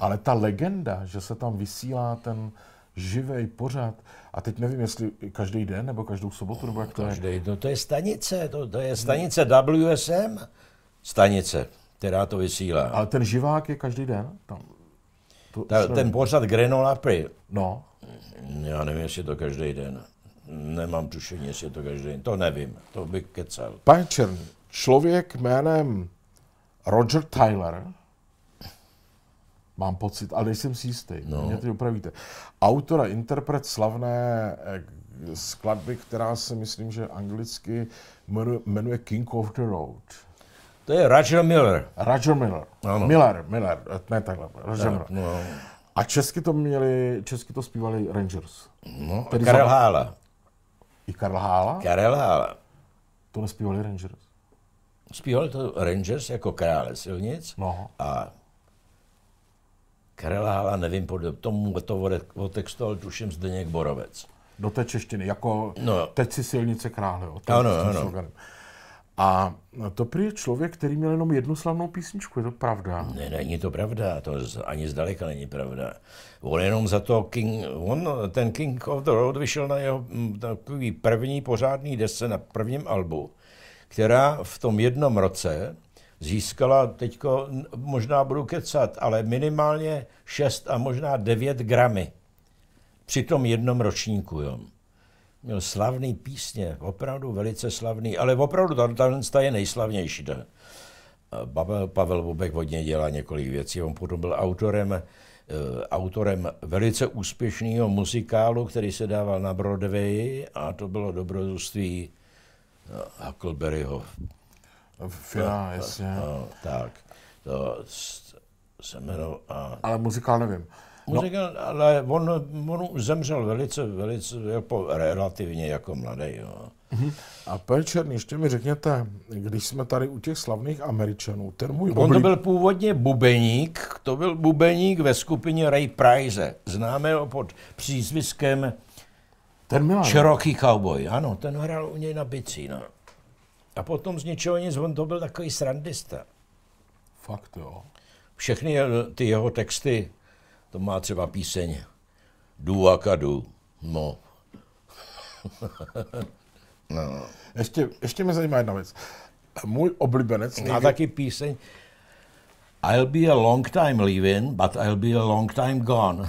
Ale ta legenda, že se tam vysílá ten živej pořad, a teď nevím, jestli každý den, nebo každou sobotu, nebo jak to je. Každý, no to je stanice, to, to je stanice WSM, stanice, která to vysílá. Ale ten živák je každý den? Tam. To Ta, už nevím. ten pořad Grenola Pri, No, já nevím, jestli je to každý den. Nemám tušení, jestli je to každý den. To nevím, to bych kecal. Pane Černý, člověk jménem Roger Tyler, mám pocit, ale nejsem si jistý, no. mě to upravíte. Autor a interpret slavné eh, skladby, která se myslím, že anglicky jmenuje, King of the Road. To je Roger Miller. Roger Miller. Ano. Miller, Miller, eh, ne takhle, Roger Miller. No, A česky to měli, česky to zpívali Rangers. no. Tedy Karel za- Hála. I Karl Hála, Karel Hála. to nespívali Rangers. Zpíval to Rangers jako krále silnic No. a Karel Hála, nevím, pod tomu to otextoval, tuším, Zdeněk Borovec. Do té češtiny, jako No. teď si silnice krále. Jo, to- Ano, ano. sloganem. A to prý je člověk, který měl jenom jednu slavnou písničku, je to pravda? Ne, není to pravda, to z- ani zdaleka není pravda. On jenom za to King, on, ten King of the Road vyšel na jeho mm, takový první pořádný desce na prvním albu, která v tom jednom roce získala, teďko n- možná budu kecat, ale minimálně 6 a možná 9 gramy při tom jednom ročníku. Jo. Měl slavný písně, opravdu velice slavný, ale opravdu ta, je nejslavnější. Ta. Pavel, Pavel Bobek hodně dělá několik věcí. On potom byl autorem, eh, autorem velice úspěšného muzikálu, který se dával na Broadway a to bylo dobrodružství Huckleberryho. V finále, jasně. No, tak, to se jmenoval... A Ale muzikál nevím. muzikál, ale on, on zemřel velice, velice jako, relativně jako mladý. Jo. A pane Černý, ještě mi řekněte, když jsme tady u těch slavných Američanů, ten můj On to byl původně bubeník, to byl bubeník ve skupině Ray Price. Známe ho pod přízviskem ten Milan. Cherokee Cowboy. Ano, ten hrál u něj na bicí. No. A potom z ničeho nic, on to byl takový srandista. Fakt jo. Všechny ty jeho texty, to má třeba píseň Du a kadu. No. no. Ještě, ještě mě zajímá jedna věc. Můj oblíbenec... Nejvě- taky píseň I'll be a long time leaving, but I'll be a long time gone.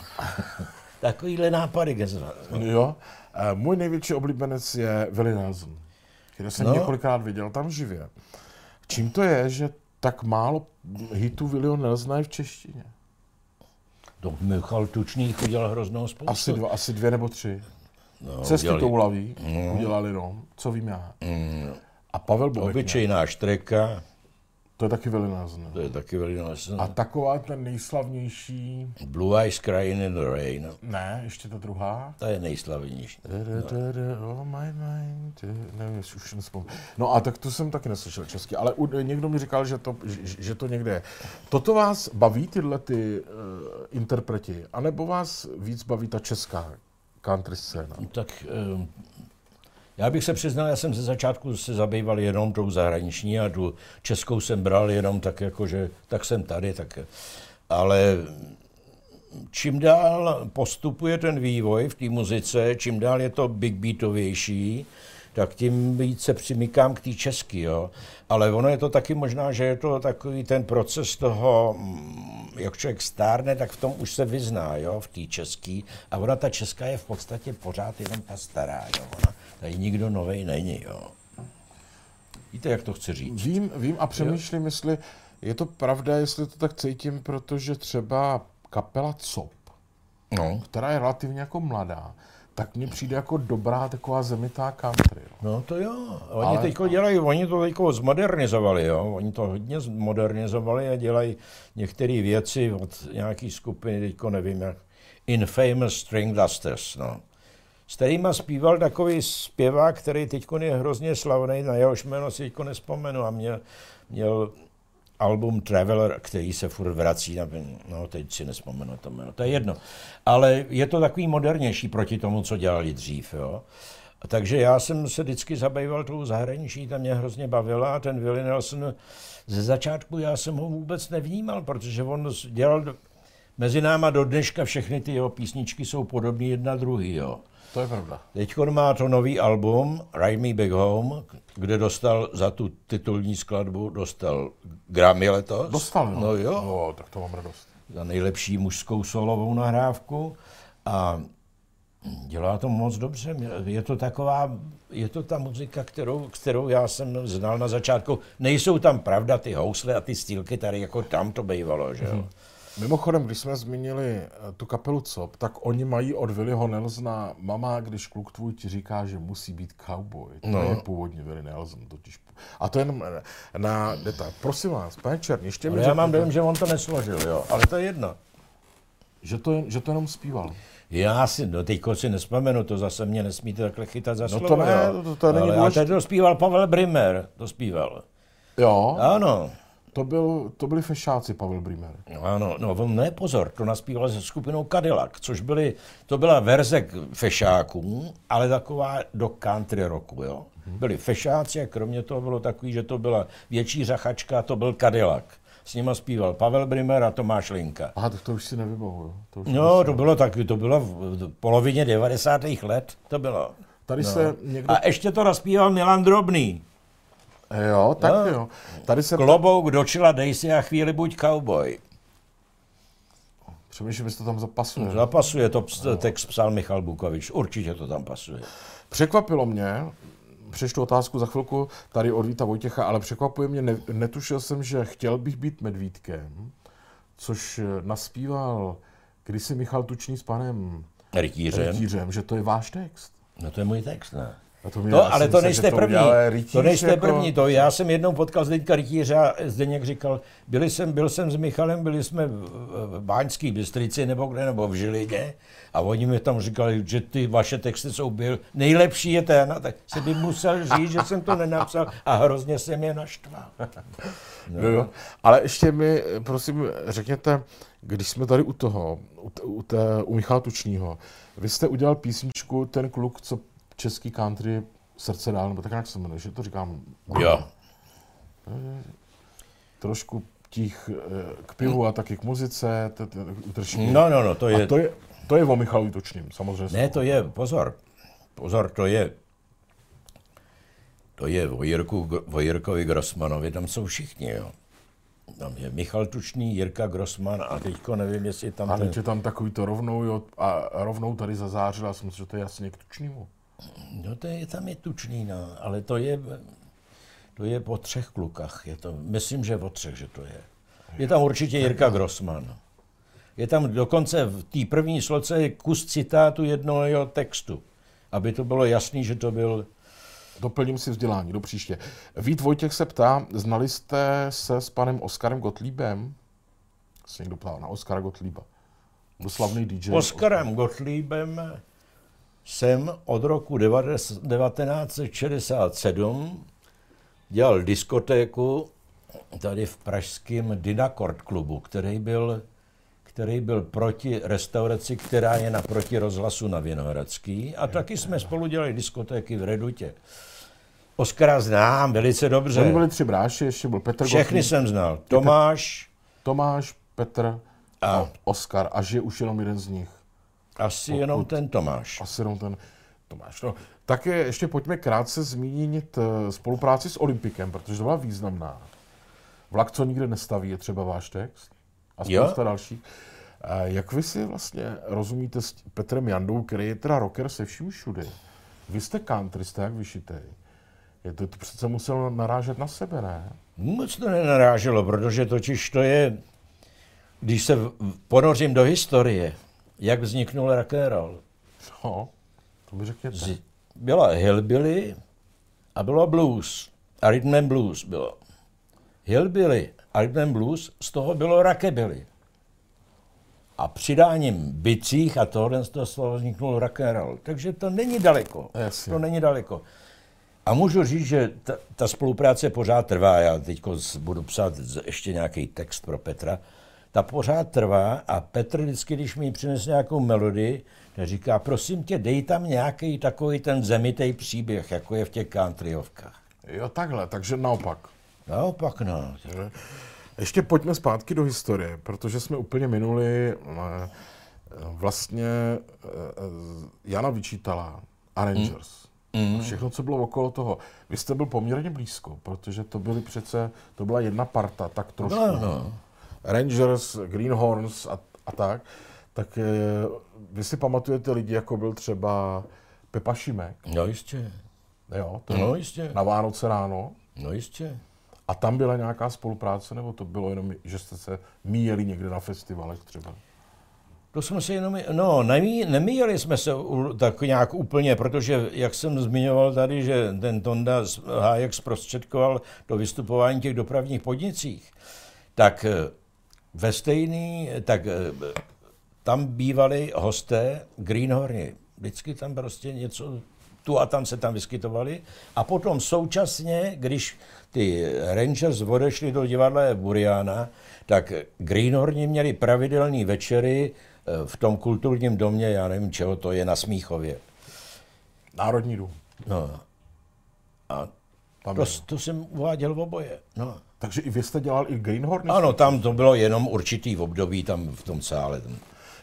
Takovýhle nápady, gezva. Jo. Eh, Můj největší oblíbenec je Willie Nelson, který jsem No. no. několikrát viděl tam živě. Čím to je, že tak málo hitů Willieho Nelsona je v češtině? To Michal Tučných udělal hroznou spoustu. Asi, dva, asi dvě nebo tři. no, Cesty udělali- to ulaví, udělali no, co vím já. Mm, A Pavel Bobek, obyčejná štreka, to je taky Nelson. to je taky velice. A taková ten nejslavnější, Blue Eyes Crying in the Rain, ne, ještě ta druhá. ta je nejslavnější. Oh my mind, nevím, jestli už nespomínám. No a tak to jsem taky neslyšel česky, ale u- někdo mi říkal, že to, že, že to někde je. Toto vás baví tyhle ty uh, interpreti, anebo vás víc baví ta česká country scéna? Tak eh, já bych se přiznal, já jsem ze začátku se zabýval jenom tou zahraniční a tu českou jsem bral jenom tak jako, že tak jsem tady, tak ale čím dál postupuje ten vývoj v té muzice, čím dál je to big beatovější, tak tím víc se přimykám k té česky, jo. Ale ono je to taky možná, že je to takový ten proces toho, mm, jak člověk stárne, tak v tom už se vyzná, jo, v té český. A ona, ta česká je v podstatě pořád jenom ta stará, jo. Ona, tady nikdo novej není, jo. Víte, jak to chci říct? Vím, vím a přemýšlím, jestli je to pravda, jestli to tak cítím, protože třeba kapela COP, No. která je relativně jako mladá, tak mně přijde jako dobrá taková zemitá country. Jo. No to jo. Oni Ale- Ale... teďko dělají, oni to teďko zmodernizovali, jo. Oni to hodně zmodernizovali a dělají některé věci od nějaký skupiny, teďko nevím jak, Infamous String Dusters, no. S kterýma zpíval takový zpěvák, který teď je hrozně slavný, na jehož jméno si teďko nespomenu a měl, měl album Traveler, který se furt vrací, na, no teď si nespomenu to jméno, to je jedno. Ale je to takový modernější proti tomu, co dělali dřív, jo. Takže já jsem se vždycky zabýval tou zahraničí, ta mě hrozně bavila a ten Willie Nelson ze začátku já jsem ho vůbec nevnímal, protože on dělal mezi náma do dneška všechny ty jeho písničky jsou podobné jedna druhý, jo. To je pravda. Teď má to nový album Ride Me Back Home, kde dostal za tu titulní skladbu, dostal Grammy letos. Dostal, no. no jo. No, tak to mám radost. Za nejlepší mužskou solovou nahrávku a dělá to moc dobře. Je to taková, je to ta muzika, kterou, kterou já jsem znal na začátku. Nejsou tam pravda ty housle a ty stýlky tady, jako tam to bývalo, že jo. Hmm. Mimochodem, když jsme zmínili eh, tu kapelu COP, tak oni mají od Willyho Nelsona Mama, když kluk tvůj ti říká, že musí být cowboy. To no. je původně Willy Nelson totiž. A to jenom na detail. Prosím vás, pane Černý, ještě mi Já mám dojem, že on to nesložil, jo, ale to je jedno. Že to, že to jenom zpíval. Já si, no teďko si nespomenu, to zase mě nesmíte takhle chytat za no slovo. to ne, to, to, to není Ale, to zpíval Pavel Brimer, to zpíval. Jo? Ano. To, byl, to byli fešáci, Pavel Brimer. No, ano, no on ne, pozor, to naspíval se skupinou Cadillac, což byly, to byla verze fešáků, ale taková do country roku, jo. Byli fešáci a kromě toho bylo takový, že to byla větší řachačka, to byl Cadillac. S nima zpíval Pavel Brimer a Tomáš Linka. Aha, tak to už si nevybavuju. To no, to bylo tak, to bylo v polovině 90. let, to bylo. Tady no. se někdo... A ještě to naspíval Milan Drobný. Jo, tak no. jo. Tady se Klobouk do čela, dej si a chvíli buď cowboy. Přemýšlím, jestli to tam zapasuje. Zapasuje, to no. text psal Michal Bukovič, určitě to tam pasuje. Překvapilo mě, přečtu otázku za chvilku tady od Víta Vojtěcha, ale překvapuje mě, ne, netušil jsem, že chtěl bych být medvídkem, což naspíval kdysi Michal Tučný s panem Rytířem. Rytířem, že to je váš text. No to je můj text, ne? A to, to ale to nejste první. To nejste jako... první. To já jsem jednou potkal Zdeňka Rytíře a Zdeněk říkal, byli jsem, byl jsem s Michalem, byli jsme v Báňský Bystrici nebo kde, nebo v Žilině a oni mi tam říkali, že ty vaše texty jsou byl, nejlepší je ten, tak se by musel říct, že jsem to nenapsal a hrozně jsem je naštval. No. No, jo. Ale ještě mi, prosím, řekněte, když jsme tady u toho, u, u, té, u Michala Tučního, vy jste udělal písničku Ten kluk, co český country srdce dál, nebo tak jak se jmenuje, že to říkám. Jo. Trošku těch eh, k pivu a taky k muzice, utržky. No, no, no, to je... A to je, to je o Michalu Tučným, samozřejmě. Ne, to je, pozor, pozor, to je, to je o, Jirku, o Jirkovi Grossmanovi, tam jsou všichni, jo. Tam je Michal Tučný, Jirka Grossman a teďko nevím, jestli tam... Ale ten... tam takový to rovnou, jo, a rovnou tady zazářil, já si že to je jasně k Tučnýmu. No to je, tam je tučný, no, ale to je, to je po třech klukách. Je to, myslím, že po třech, že to je. Je tam určitě Jirka Grossman. Je tam dokonce v té první sloce kus citátu jednoho jeho textu, aby to bylo jasný, že to byl... Doplním si vzdělání do příště. Vít Vojtěch se ptá, znali jste se s panem Oskarem Gottliebem? Se někdo ptá na Oskara Gottlieba. Byl slavný DJ. Oskarem Gottliebem jsem od roku 1967 dělal diskotéku tady v pražském Dynakord klubu, který byl, který byl proti restauraci, která je naproti rozhlasu na Vinohradský. A taky jsme spolu dělali diskotéky v Redutě. Oskara znám velice dobře. Oni byli tři bráši, ještě byl Petr Všechny jsem znal. Tomáš. Tomáš, Petr a Oskar. A že už jenom jeden z nich. Asi pokud, jenom ten Tomáš. Asi jenom ten Tomáš. No, tak je, ještě pojďme krátce zmínit eh, spolupráci s Olympikem, protože to byla významná. Vlak, co nikde nestaví, je třeba váš text a spousta jo. dalších. Jak vy si vlastně rozumíte s Petrem Jandou, který je teda rocker se vším všude? Vy jste countrysta, jak vyšitej. Je to, to přece musel narážet na sebe, ne? Moc to nenaráželo, protože totiž to je, když se ponořím do historie, jak vzniknul rock and roll. No, to mi řekněte. Z, byla hillbilly a bylo blues. A rhythm and blues bylo. Hillbilly a rhythm and blues, z toho bylo rockabilly. A přidáním bicích a tohle z toho slova vzniknul rock and roll. Takže to není daleko. Jasně. To není daleko. A můžu říct, že ta, ta spolupráce pořád trvá. Já teď budu psát ještě nějaký text pro Petra. Ta pořád trvá a Petr vždycky, když mi přinese nějakou melodii, tak říká, prosím tě, dej tam nějaký takový ten zemitej příběh, jako je v těch countryovkách. Jo, takhle, takže naopak. Naopak, no. Ještě pojďme zpátky do historie, protože jsme úplně minuli eh, vlastně eh, Jana vyčítala a Rangers. Mm. Všechno, co bylo okolo toho. Vy jste byl poměrně blízko, protože to byly přece, to byla jedna parta, tak trošku. No, no. Rangers, Greenhorns a, a tak. Tak eh, vy si pamatujete lidi, jako byl třeba Pepa Šimek? No jistě. Jo, to no jistě. Na Vánoce ráno? No jistě. A tam byla nějaká spolupráce, nebo to bylo jenom, že jste se míjeli někde na festivalech třeba? To jsme se jenom, no, nemí, nemíjeli jsme se tak nějak úplně, protože, jak jsem zmiňoval tady, že ten Tonda Hájek zprostředkoval to vystupování těch dopravních podnicích, tak eh, ve stejný, tak eh, tam bývali hosté Greenhorny. Vždycky tam prostě něco, tu a tam se tam vyskytovali. A potom současně, když ty Rangers odešli do divadla Buriana, tak Greenhorni měli pravidelné večery eh, v tom kulturním domě, já nevím, čeho to je, na Smíchově. Národní dům. No. A to, to jsem uváděl v oboje. No. Takže i vy jste dělal i Greenhorny? Ano, tam to bylo jenom určitý v období tam v tom sále.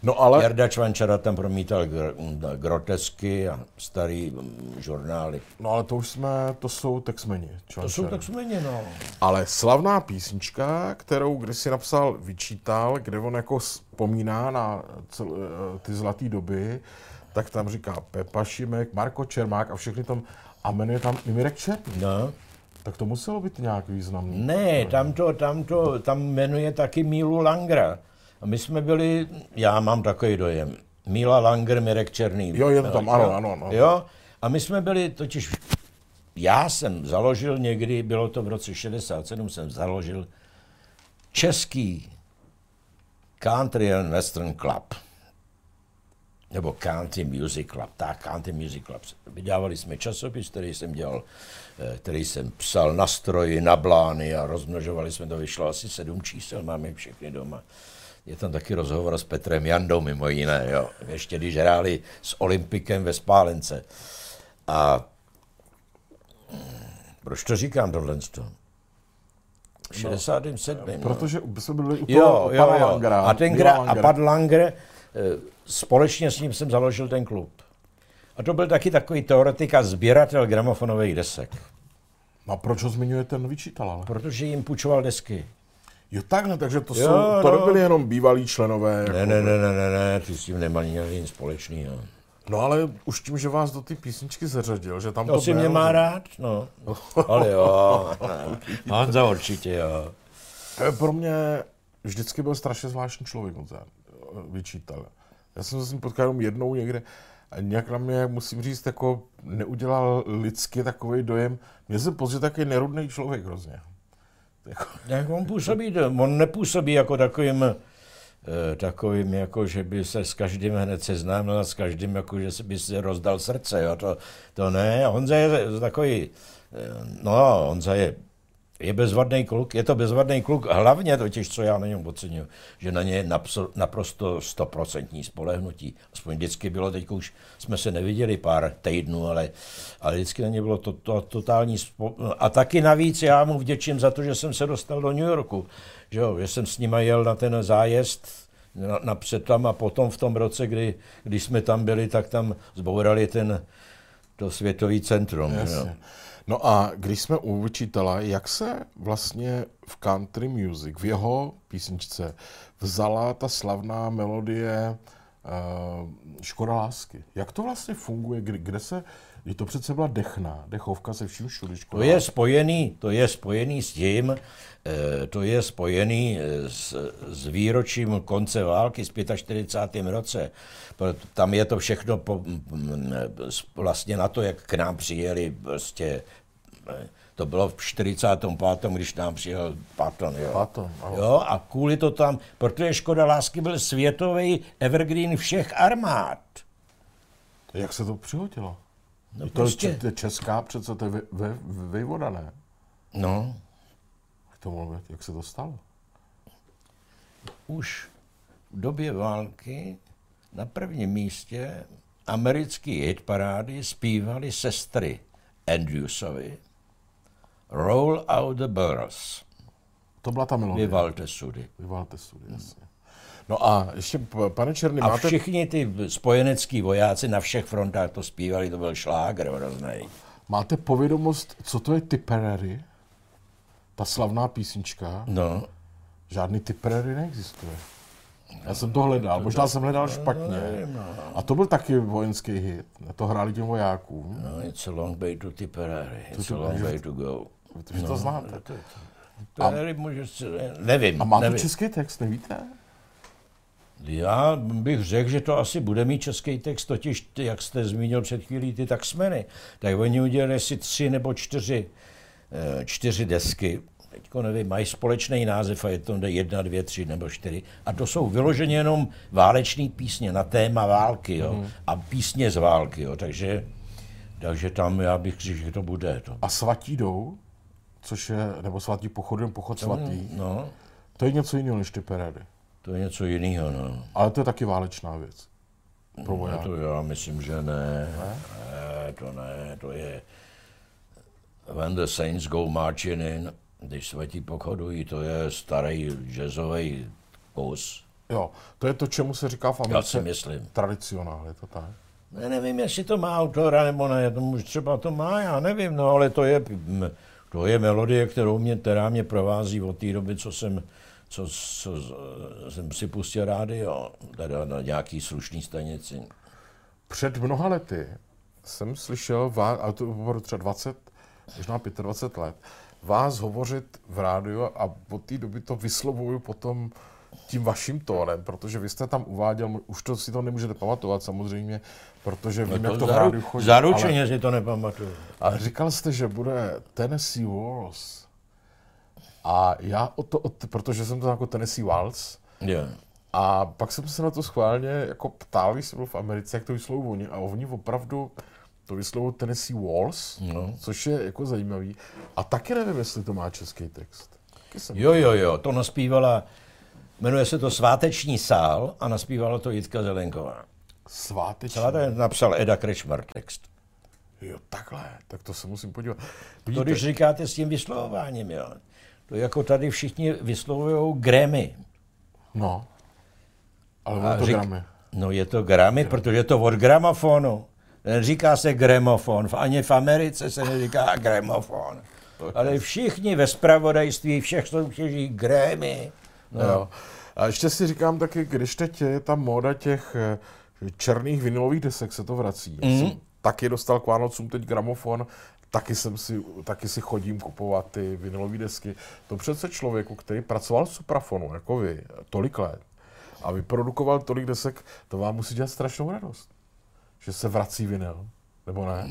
No ale... Jarda Čvančara tam promítal gr- grotesky a starý mm, žurnály. No ale to už jsme, to jsou texmeni. To jsou texmeni, no. Ale slavná písnička, kterou když si napsal Vyčítal, kde on jako vzpomíná na cel, eh, ty zlaté doby, tak tam říká Pepa Šimek, Marko Čermák a všechny tam, a jmenuje tam Mirek Černý. No. Tak to muselo být nějak významný. Ne, tam to, tam to, tam jmenuje taky Mílu Langra. A my jsme byli, já mám takový dojem, Míla Langer, Mirek Černý. Jo, je to tam, ano, ano, ano. Jo, a my jsme byli totiž, já jsem založil někdy, bylo to v roce 67, jsem založil český Country and Western Club nebo Country Music Club, tak Country Music Club. Vydávali jsme časopis, který jsem dělal, eh, který jsem psal na stroji, na blány a rozmnožovali jsme to, vyšlo asi sedm čísel, máme všechny doma. Je tam taky rozhovor s Petrem Jandou, mimo jiné, jo. Ještě když hráli s Olympikem ve Spálence. A proč to říkám tohle? V 67. No, protože jsme byli u toho jo, jo, jo. A, ten gra, a Pad Langer, společně s ním jsem založil ten klub. A to byl taky takový teoretik a sběratel gramofonových desek. No a proč ho zmiňujete vyčítal? Ale? Protože jim půjčoval desky. Jo takhle, takže to, jo, jsou, to no. nebyli jenom bývalí členové. Ne, jako... ne, ne, ne, ne, ne, ty s tím nemali nic společného. No ale už tím, že vás do ty písničky zařadil, že tam to, to si mě má rád, no. ale jo, Honza určitě, jo. Pro mě vždycky byl strašně zvláštní člověk, Honza, vyčítal. Já jsem se s ním potkal jenom jednou někde a nějak na mě, musím říct, jako neudělal lidsky takový dojem. Mě se později taky nerudný člověk hrozně. Jako... Jak on působí, on nepůsobí jako takovým, eh, takovým, jako že by se s každým hned seznámil a s každým, jako že by se rozdal srdce, jo, to, to ne, Honza je takový, eh, no, Honza je je bezvadný kluk, je to bezvadný kluk, hlavně totiž, co já na něm oceňuji, že na ně je naprosto stoprocentní spolehnutí. Aspoň vždycky bylo, teď už jsme se neviděli pár týdnů, ale, ale vždycky na ně bylo to, to, totální spo... A taky navíc já mu vděčím za to, že jsem se dostal do New Yorku, že, jo, že jsem s nima jel na ten zájezd, napřed tam a potom v tom roce, kdy, když jsme tam byli, tak tam zbourali ten, to světový centrum. Jasně. No a když jsme u Vyčítala, jak se vlastně v country music, v jeho písničce, vzala ta slavná melodie uh, Škoda lásky? Jak to vlastně funguje? Kde se, je to přece byla dechna, dechovka se vším všude. To je spojený, to je spojený s tím, eh, to je spojený eh, s, s výročím konce války z 45. roce. Tam je to všechno po, vlastně na to, jak k nám přijeli prostě to bylo v 45. když nám přijel Patton. Jo. Patton jo, a kvůli to tam, protože Škoda lásky byl světový evergreen všech armád. Jak se to přihodilo? No To prostě, je če- česká přece, to je vy, vy, ne? no, Jak to být? Jak se to stalo? už v době války na prvním místě americký hit parády zpívali sestry Andrewsovi Roll out the barrels. To byla ta melodie. Vyvalte sudy. Vyvalte sudy, jasně. No a ještě, pane Černý, A máte... všichni ty spojenecký vojáci na všech frontách to zpívali, to byl šlágr hrozný. Máte povědomost, co to je Tipperary? Ta slavná písnička? No, Žádný Tipperary neexistuje. Já jsem to hledal, možná jsem hledal špatně. nevím, no. A to byl taky vojenský hit. To hráli těm vojákům. no, it's a long way to Tipperary, it's a to- long way to go. Protože to znáte. To, to, to může se, nevím, A má to nevím. český text, nevíte? Já bych řekl, že to asi bude mít český text, totiž, ty, jak jste zmínil před chvílí, ty taxmeny. Tak oni udělali si tři nebo čtyři, eh, čtyři desky, teďko nevím, mají společný název a je to jedna, dvě, tři nebo čtyři. A to jsou vyloženě jenom váleční písně na téma války jo? Mhm. a písně z války. Jo? Takže, takže tam já bych řekl, že to bude. To. A svatí jdou, což je, nebo svatý pochod, nebo pochod svatý, No, to je něco jiného než Tipperary. To je něco jiného. No. Ale to je taky válečná věc. Pro No to já myslím, že ne. ne. to ne, to je When the Saints Go Marching In, když svatí pochodují, to je starý jazzový kus. Jo, to je to, čemu se říká v Já si Americe myslím. tradicionál, je to tak? Ne, nevím, jestli to má autora nebo ne, to už třeba to má, já nevím, no, ale to je, to je melodie, kterou mě, která mě provází od té doby, co jsem, co, co, jsem si pustil rádio, teda na nějaký slušný stanici. Před mnoha lety jsem slyšel vás, ale to bylo třeba 20, možná 25 let, vás hovořit v rádiu a od té doby to vyslovuju potom tím vaším tónem, protože vy jste tam uváděl, už to si to nemůžete pamatovat samozřejmě, protože vím, jak to v rádiu chodí. Zaručeně si to nepamatuju. Ale, ale říkal jste, že bude Tennessee Walls. A já o to, o to protože jsem to jako Tennessee Waltz, Yeah. a pak jsem se na to schválně jako ptal, když jsem byl v Americe, jak to vyslovují oni. A oni opravdu to vyslovují Tennessee Walls, No. což je jako zajímavý. A taky nevím, jestli to má český text. Jo, jo, jo, to naspívala, jmenuje se to Sváteční sál a naspívala to Jitka Zelenková. Sváteční. To napsal Eda Krečmar text. Jo, takhle, tak to se musím podívat. To Vidíte, když říkáte s tím vyslovováním, jo. To jako tady všichni vyslovují Grammy. no. Ale A to řík- gramy. No je to Grammy, protože je to od gramofonu. Neříká se gramofon, ani v Americe se neříká gramofon. Ale všichni ve spravodajství všech soutěží Grammy. No. Jo. A ještě si říkám taky, když teď je ta móda těch eh, černých vinilových desek, se to vrací. Mm. Jsem taky dostal k Vánocům teď gramofon, taky, jsem si, taky si chodím kupovat ty vinilové desky. To přece člověku, který pracoval v suprafonu, jako vy, tolik let, a vyprodukoval tolik desek, to vám musí dělat strašnou radost. Že se vrací vinyl, nebo ne?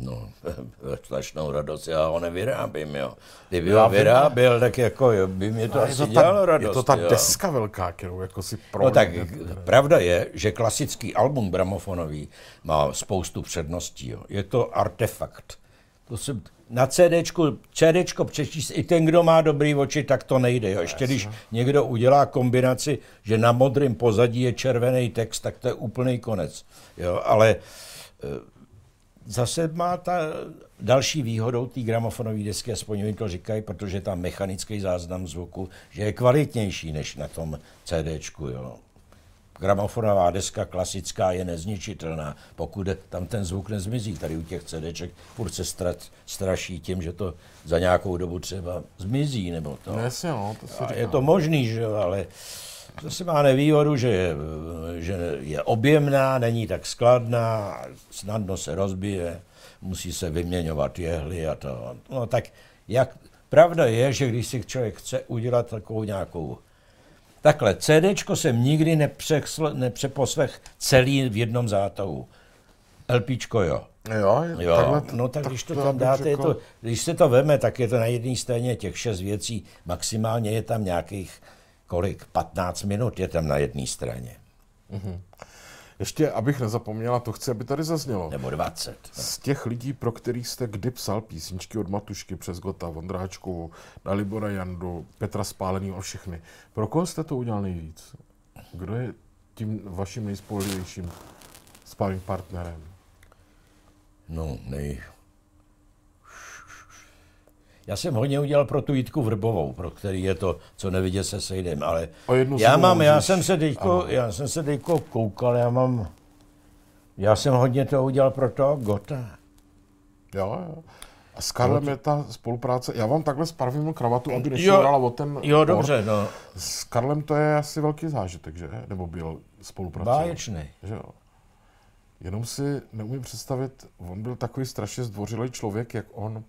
No, strašnou radost, já ho nevyrábím, jo. Kdyby Já ho vím. vyráběl, tak jako jo, by mě to A asi to dělalo ta, radost, je to ta jo. deska velká, kterou jako si pro. No tak pravda je, že klasický album gramofonový má spoustu předností. Jo. Je to artefakt. To se na CDčku, CDčko přečíst, i ten, kdo má dobrý oči, tak to nejde. Jo. Ještě když někdo udělá kombinaci, že na modrém pozadí je červený text, tak to je úplný konec. Jo. Ale eh, zase má ta další výhodou té gramofonové desky, aspoň oni to říkají, protože tam mechanický záznam zvuku, že je kvalitnější než na tom CDčku. Jo. Gramofonová deska klasická je nezničitelná, pokud tam ten zvuk nezmizí. Tady u těch CDček furt se strat, straší tím, že to za nějakou dobu třeba zmizí. Nebo to. Jasně, no, to si A je to možný, že ale zase má nevýhodu, že je, že je objemná, není tak skladná, snadno se rozbije, musí se vyměňovat jehly a to. No tak jak, pravda je, že když si člověk chce udělat takovou nějakou Takhle, CDčko jsem nikdy nepřesl, nepřeposlech celý v jednom zátahu. LPčko jo. Jo, je, Jo, takhle, no tak, když to tam dáte, je řekl- to, když se to veme, tak je to na jedné straně těch šest věcí, maximálně je tam nějakých, kolik, 15 minut je tam na jedné straně. Ještě, abych nezapomněla, to chci, aby tady zaznělo. Nebo 20. Z těch lidí, pro kterých jste kdy psal písničky od Matušky přes Gota, Vondráčku, na Libora Jandu, Petra Spálený a všechny, pro koho jste to udělal nejvíc? Kdo je tím vaším nejspolehlivějším sparring partnerem? No, nej. Já jsem hodně udělal pro tu Jitku Vrbovou, pro který je to, co nevidět se sejdem, ale já mám, já jsem se teďko, já jsem se teďko koukal, já mám, já jsem hodně to udělal pro toho Gota. Jo, jo. A s Karlem je ta spolupráce, já vám takhle spravím kravatu, aby nešourala o ten Jo, port. dobře, no, S Karlem to je asi velký zážitek, že? Nebo byl spolupracoval. báječný. Že jo. Jenom si neumím představit, on byl takový strašně zdvořilý člověk, jak on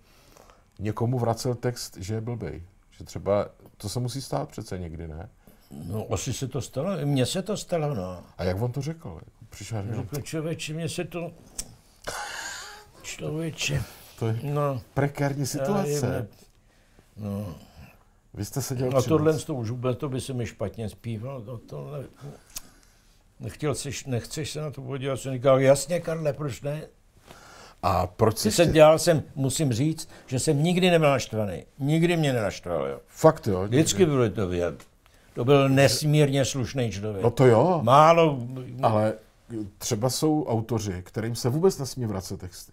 někomu vracel text, že je blbej. Že třeba, to se musí stát přece někdy, ne? No, asi se to stalo, mně se to stalo, no. A jak on to řekl? Jako Přišel a řekl, člověče, mně se to, člověče, to je no, prekérní já situace. jim- no, Vy jste seděl A při tohle to už vůbec, to by se mi špatně zpíval, to, to ne, nechtěl jsi, nechceš se na to podívat, jsem říkal, jasně Karle, proč ne? A proč jsi jsem chtěl? dělal, jsem, musím říct, že jsem nikdy nebyl naštvaný. Nikdy mě nenaštval, jo. Fakt jo? Vždycky byly to věd. To byl nesmírně slušný člověk. No to jo, Málo, ale třeba jsou autoři, kterým se vůbec nesmí vracet texty.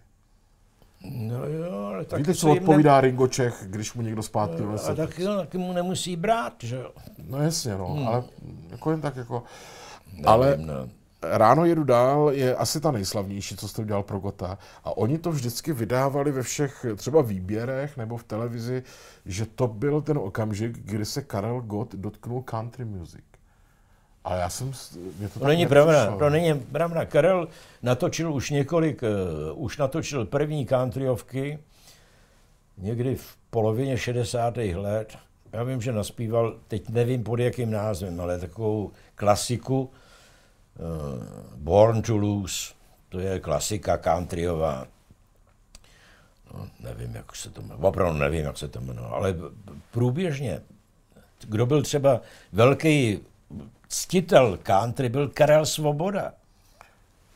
no jo, ale taky Víte, se co odpovídá Ringo Čech, když mu někdo zpátky Ne, a vnese taky, no, taky mu nemusí brát, že jo. No jasně, no, Hmm. ale jako jen tak jako... Ale Nevím, no. Ráno jedu dál je asi ta nejslavnější, co jste udělal pro Gota. A oni to vždycky vydávali ve všech třeba výběrech nebo v televizi, že to byl ten okamžik, kdy se Karel Gott dotknul country music. A já jsem... Mě to, To není pravda, to není pravda. Karel natočil už několik, uh, už natočil první countryovky, někdy v polovině 60. let. Já vím, že naspíval, teď nevím pod jakým názvem, ale takovou klasiku Born to Lose. To je klasika countryová. No, nevím, jak se to jmenuje. Opravdu nevím, jak se to jmenuje, ale průběžně. Kdo byl třeba velký ctitel country, byl Karel Svoboda.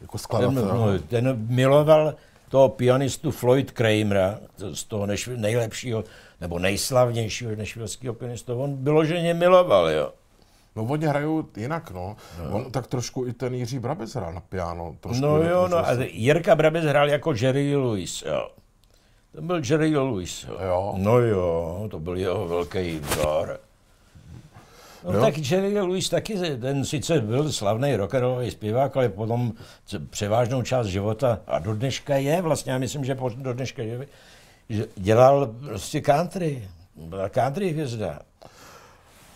Jako Ten, skladatel. no, ten miloval toho pianistu Floyd Kramera, z toho nejlepšího nebo nejslavnějšího nešvilského pianistu. On vyloženě miloval, jo. No oni hrajou jinak, no. On tak trošku i ten Jiří Brabec hrál na piano. Trošku No jo, no a vlastně. Jirka Brabec hrál jako Jerry Lewis, jo. To byl Jerry Lewis, jo. Jo. No jo, to byl jeho velký vzor. No Jo. tak Jerry Lewis taky, ten sice byl slavný rockerový zpěvák, ale potom převážnou část života, a do dneška je vlastně, já myslím, že do dneška je, že dělal prostě country, byla country hvězda.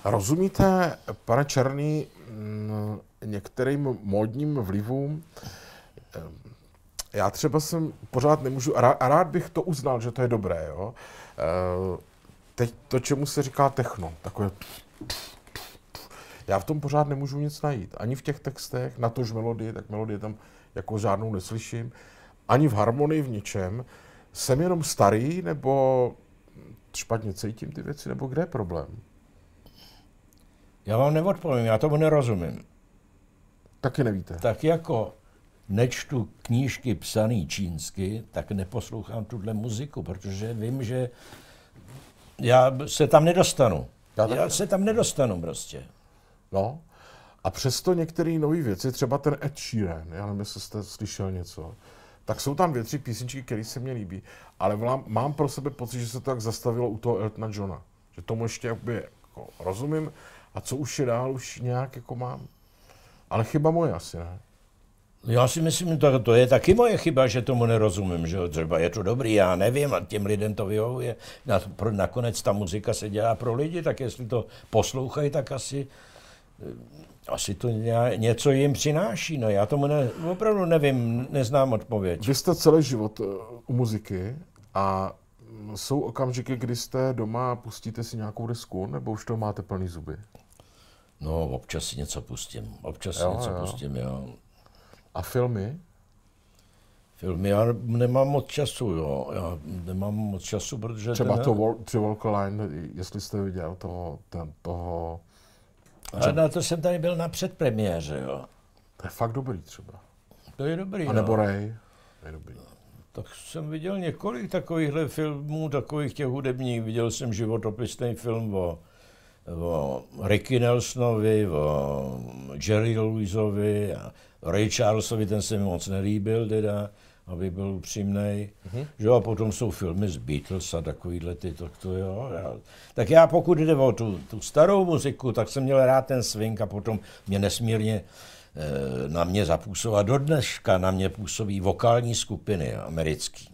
Rozumíte, pane Černý, mm, některým módním vlivům? Ehm, Já třeba jsem pořád nemůžu, a rá- a rád bych to uznal, že to je dobré, jo. Eh, Teď to, čemu se říká techno, takové já v tom pořád nemůžu nic najít. Ani v těch textech, na tož melodii, tak melodii tam jako žádnou neslyším. Ani v harmonii, v ničem. Jsem jenom starý, nebo špatně cítím ty věci, nebo kde je problém? Já vám neodpovím, já tomu nerozumím. Taky nevíte. Tak jako nečtu knížky psané čínsky, tak neposlouchám tuhle muziku, protože vím, že já se tam nedostanu. Já Já, se tam nedostanu prostě. No. A přesto některé nové věci, třeba ten Ed Sheeran, já nevím, jestli jste slyšel něco, tak jsou tam dvě, tři písničky, které se mně líbí, ale vlám, mám pro sebe pocit, že se to tak zastavilo u toho Eltona Johna. Že tomu ještě jakoby, jako rozumím a co už je dál, už nějak jako mám. Ale chyba moje asi, ne? Já si myslím, to, to je taky moje chyba, že tomu nerozumím, že třeba je to dobrý, já nevím, a těm lidem to vyhovuje. Na, pro, nakonec ta muzika se dělá pro lidi, tak jestli to poslouchají, tak asi, eh, asi to ně, něco jim přináší. No já tomu ne, opravdu nevím, neznám odpověď. Vy jste celý život eh, u muziky a mm, jsou okamžiky, kdy jste doma a pustíte si nějakou desku, nebo už to máte plný zuby? No, občas si něco pustím, občas si Jo, něco jo. pustím, jo. A filmy? Filmy, já nemám moc času, jo. Já nemám moc času, protože... Třeba ten, to Wal- tři Walk Line, jestli jste viděl toho, ten, toho Ale na to jsem tady byl na předpremiéře, jo. To je fakt dobrý třeba. To je dobrý. A nebo no. Ray. To je dobrý. Tak jsem viděl několik takovýchhle filmů, takových těch hudebních. Viděl jsem životopisný film o, o Ricky Nelsonovi, o Jerry Lewisovi a Ray Charlesovi, ten se mi moc nelíbil teda, aby byl upřímný. Mm-hmm. Že a potom jsou filmy z Beatles a takovýhle ty, tak to jo. Já, tak já pokud jde o tu, tu starou muziku, tak jsem měl rád ten swing a potom mě nesmírně Eh, na mě zapůsobila, do dneška na mě působí vokální skupiny americký.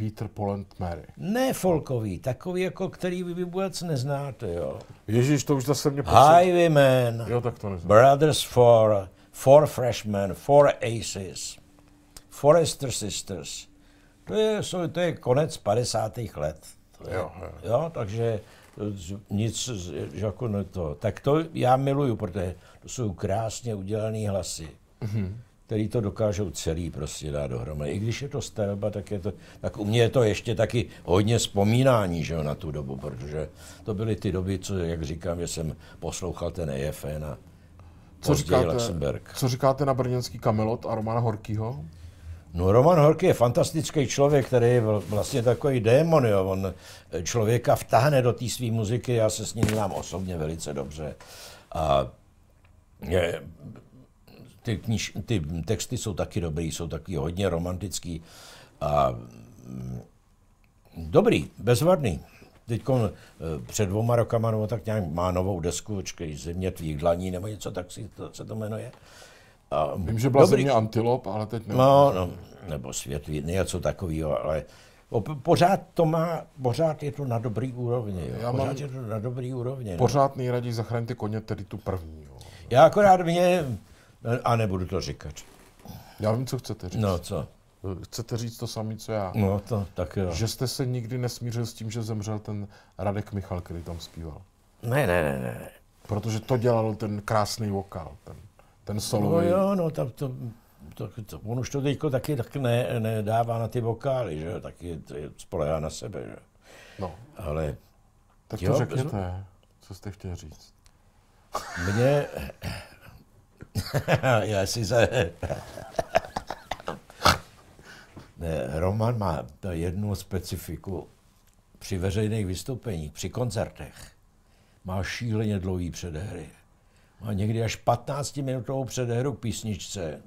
Peter, Paul and Mary. Ne folkový, takový, jako který vy vůbec neznáte, jo. Ježíš, to už zase mě poslední. Highwaymen, jo, tak to neznám. Brothers Four, Four Freshmen, Four Aces, Forester Sisters. To je, to je konec 50. let. To je, jo, jo. jo, takže nic jako ne to. Tak to já miluju, protože to jsou krásně udělané hlasy, mm-hmm. Který to dokážou celý prostě dát dohromady. I když je to stelba, tak, je to, tak u mě je to ještě taky hodně vzpomínání že jo, na tu dobu, protože to byly ty doby, co, jak říkám, že jsem poslouchal ten EFN a co říkáte, Luxemburg. co říkáte na brněnský Kamelot a Romana Horkýho? No Roman Horky je fantastický člověk, který je vlastně takový démon, jo. On člověka vtáhne do té své muziky, já se s ním znám osobně velice dobře. A je, ty, kniž, ty texty jsou taky dobrý, jsou taky hodně romantický a mm, dobrý, bezvadný. Teď eh, před dvoma rokama nebo tak nějak má novou desku, očkej, Země tvých dlaní nebo něco, tak si to, se to jmenuje. A, Vím, že byla dobrý. země Antilop, ale teď nevím. No, no, nebo svět něco takového, ale pořád to má, pořád je to na dobrý úrovni. Jo. Já pořád mám, je to na dobrý úrovni. No. Pořád no. nejraději zachraňte koně, tedy tu první. Jo. Já akorát mě, a nebudu to říkat. Já vím, co chcete říct. No, co? Chcete říct to samé, co já. No, to tak jo. Že jste se nikdy nesmířil s tím, že zemřel ten Radek Michal, který tam zpíval. Ne, ne, ne, ne. Protože to dělal ten krásný vokál, ten, ten solový. No jo, no tak to, to, to, on už to teďko taky tak ne, nedává na ty vokály, že taky spolehá na sebe, že No. Ale... Tak to jo, řekněte, co jste chtěl říct. Mně... Já si se... Roman má jednu specifiku při veřejných vystoupeních, při koncertech. Má šíleně dlouhý předehry. Má někdy až 15-minutovou předehru k písničce,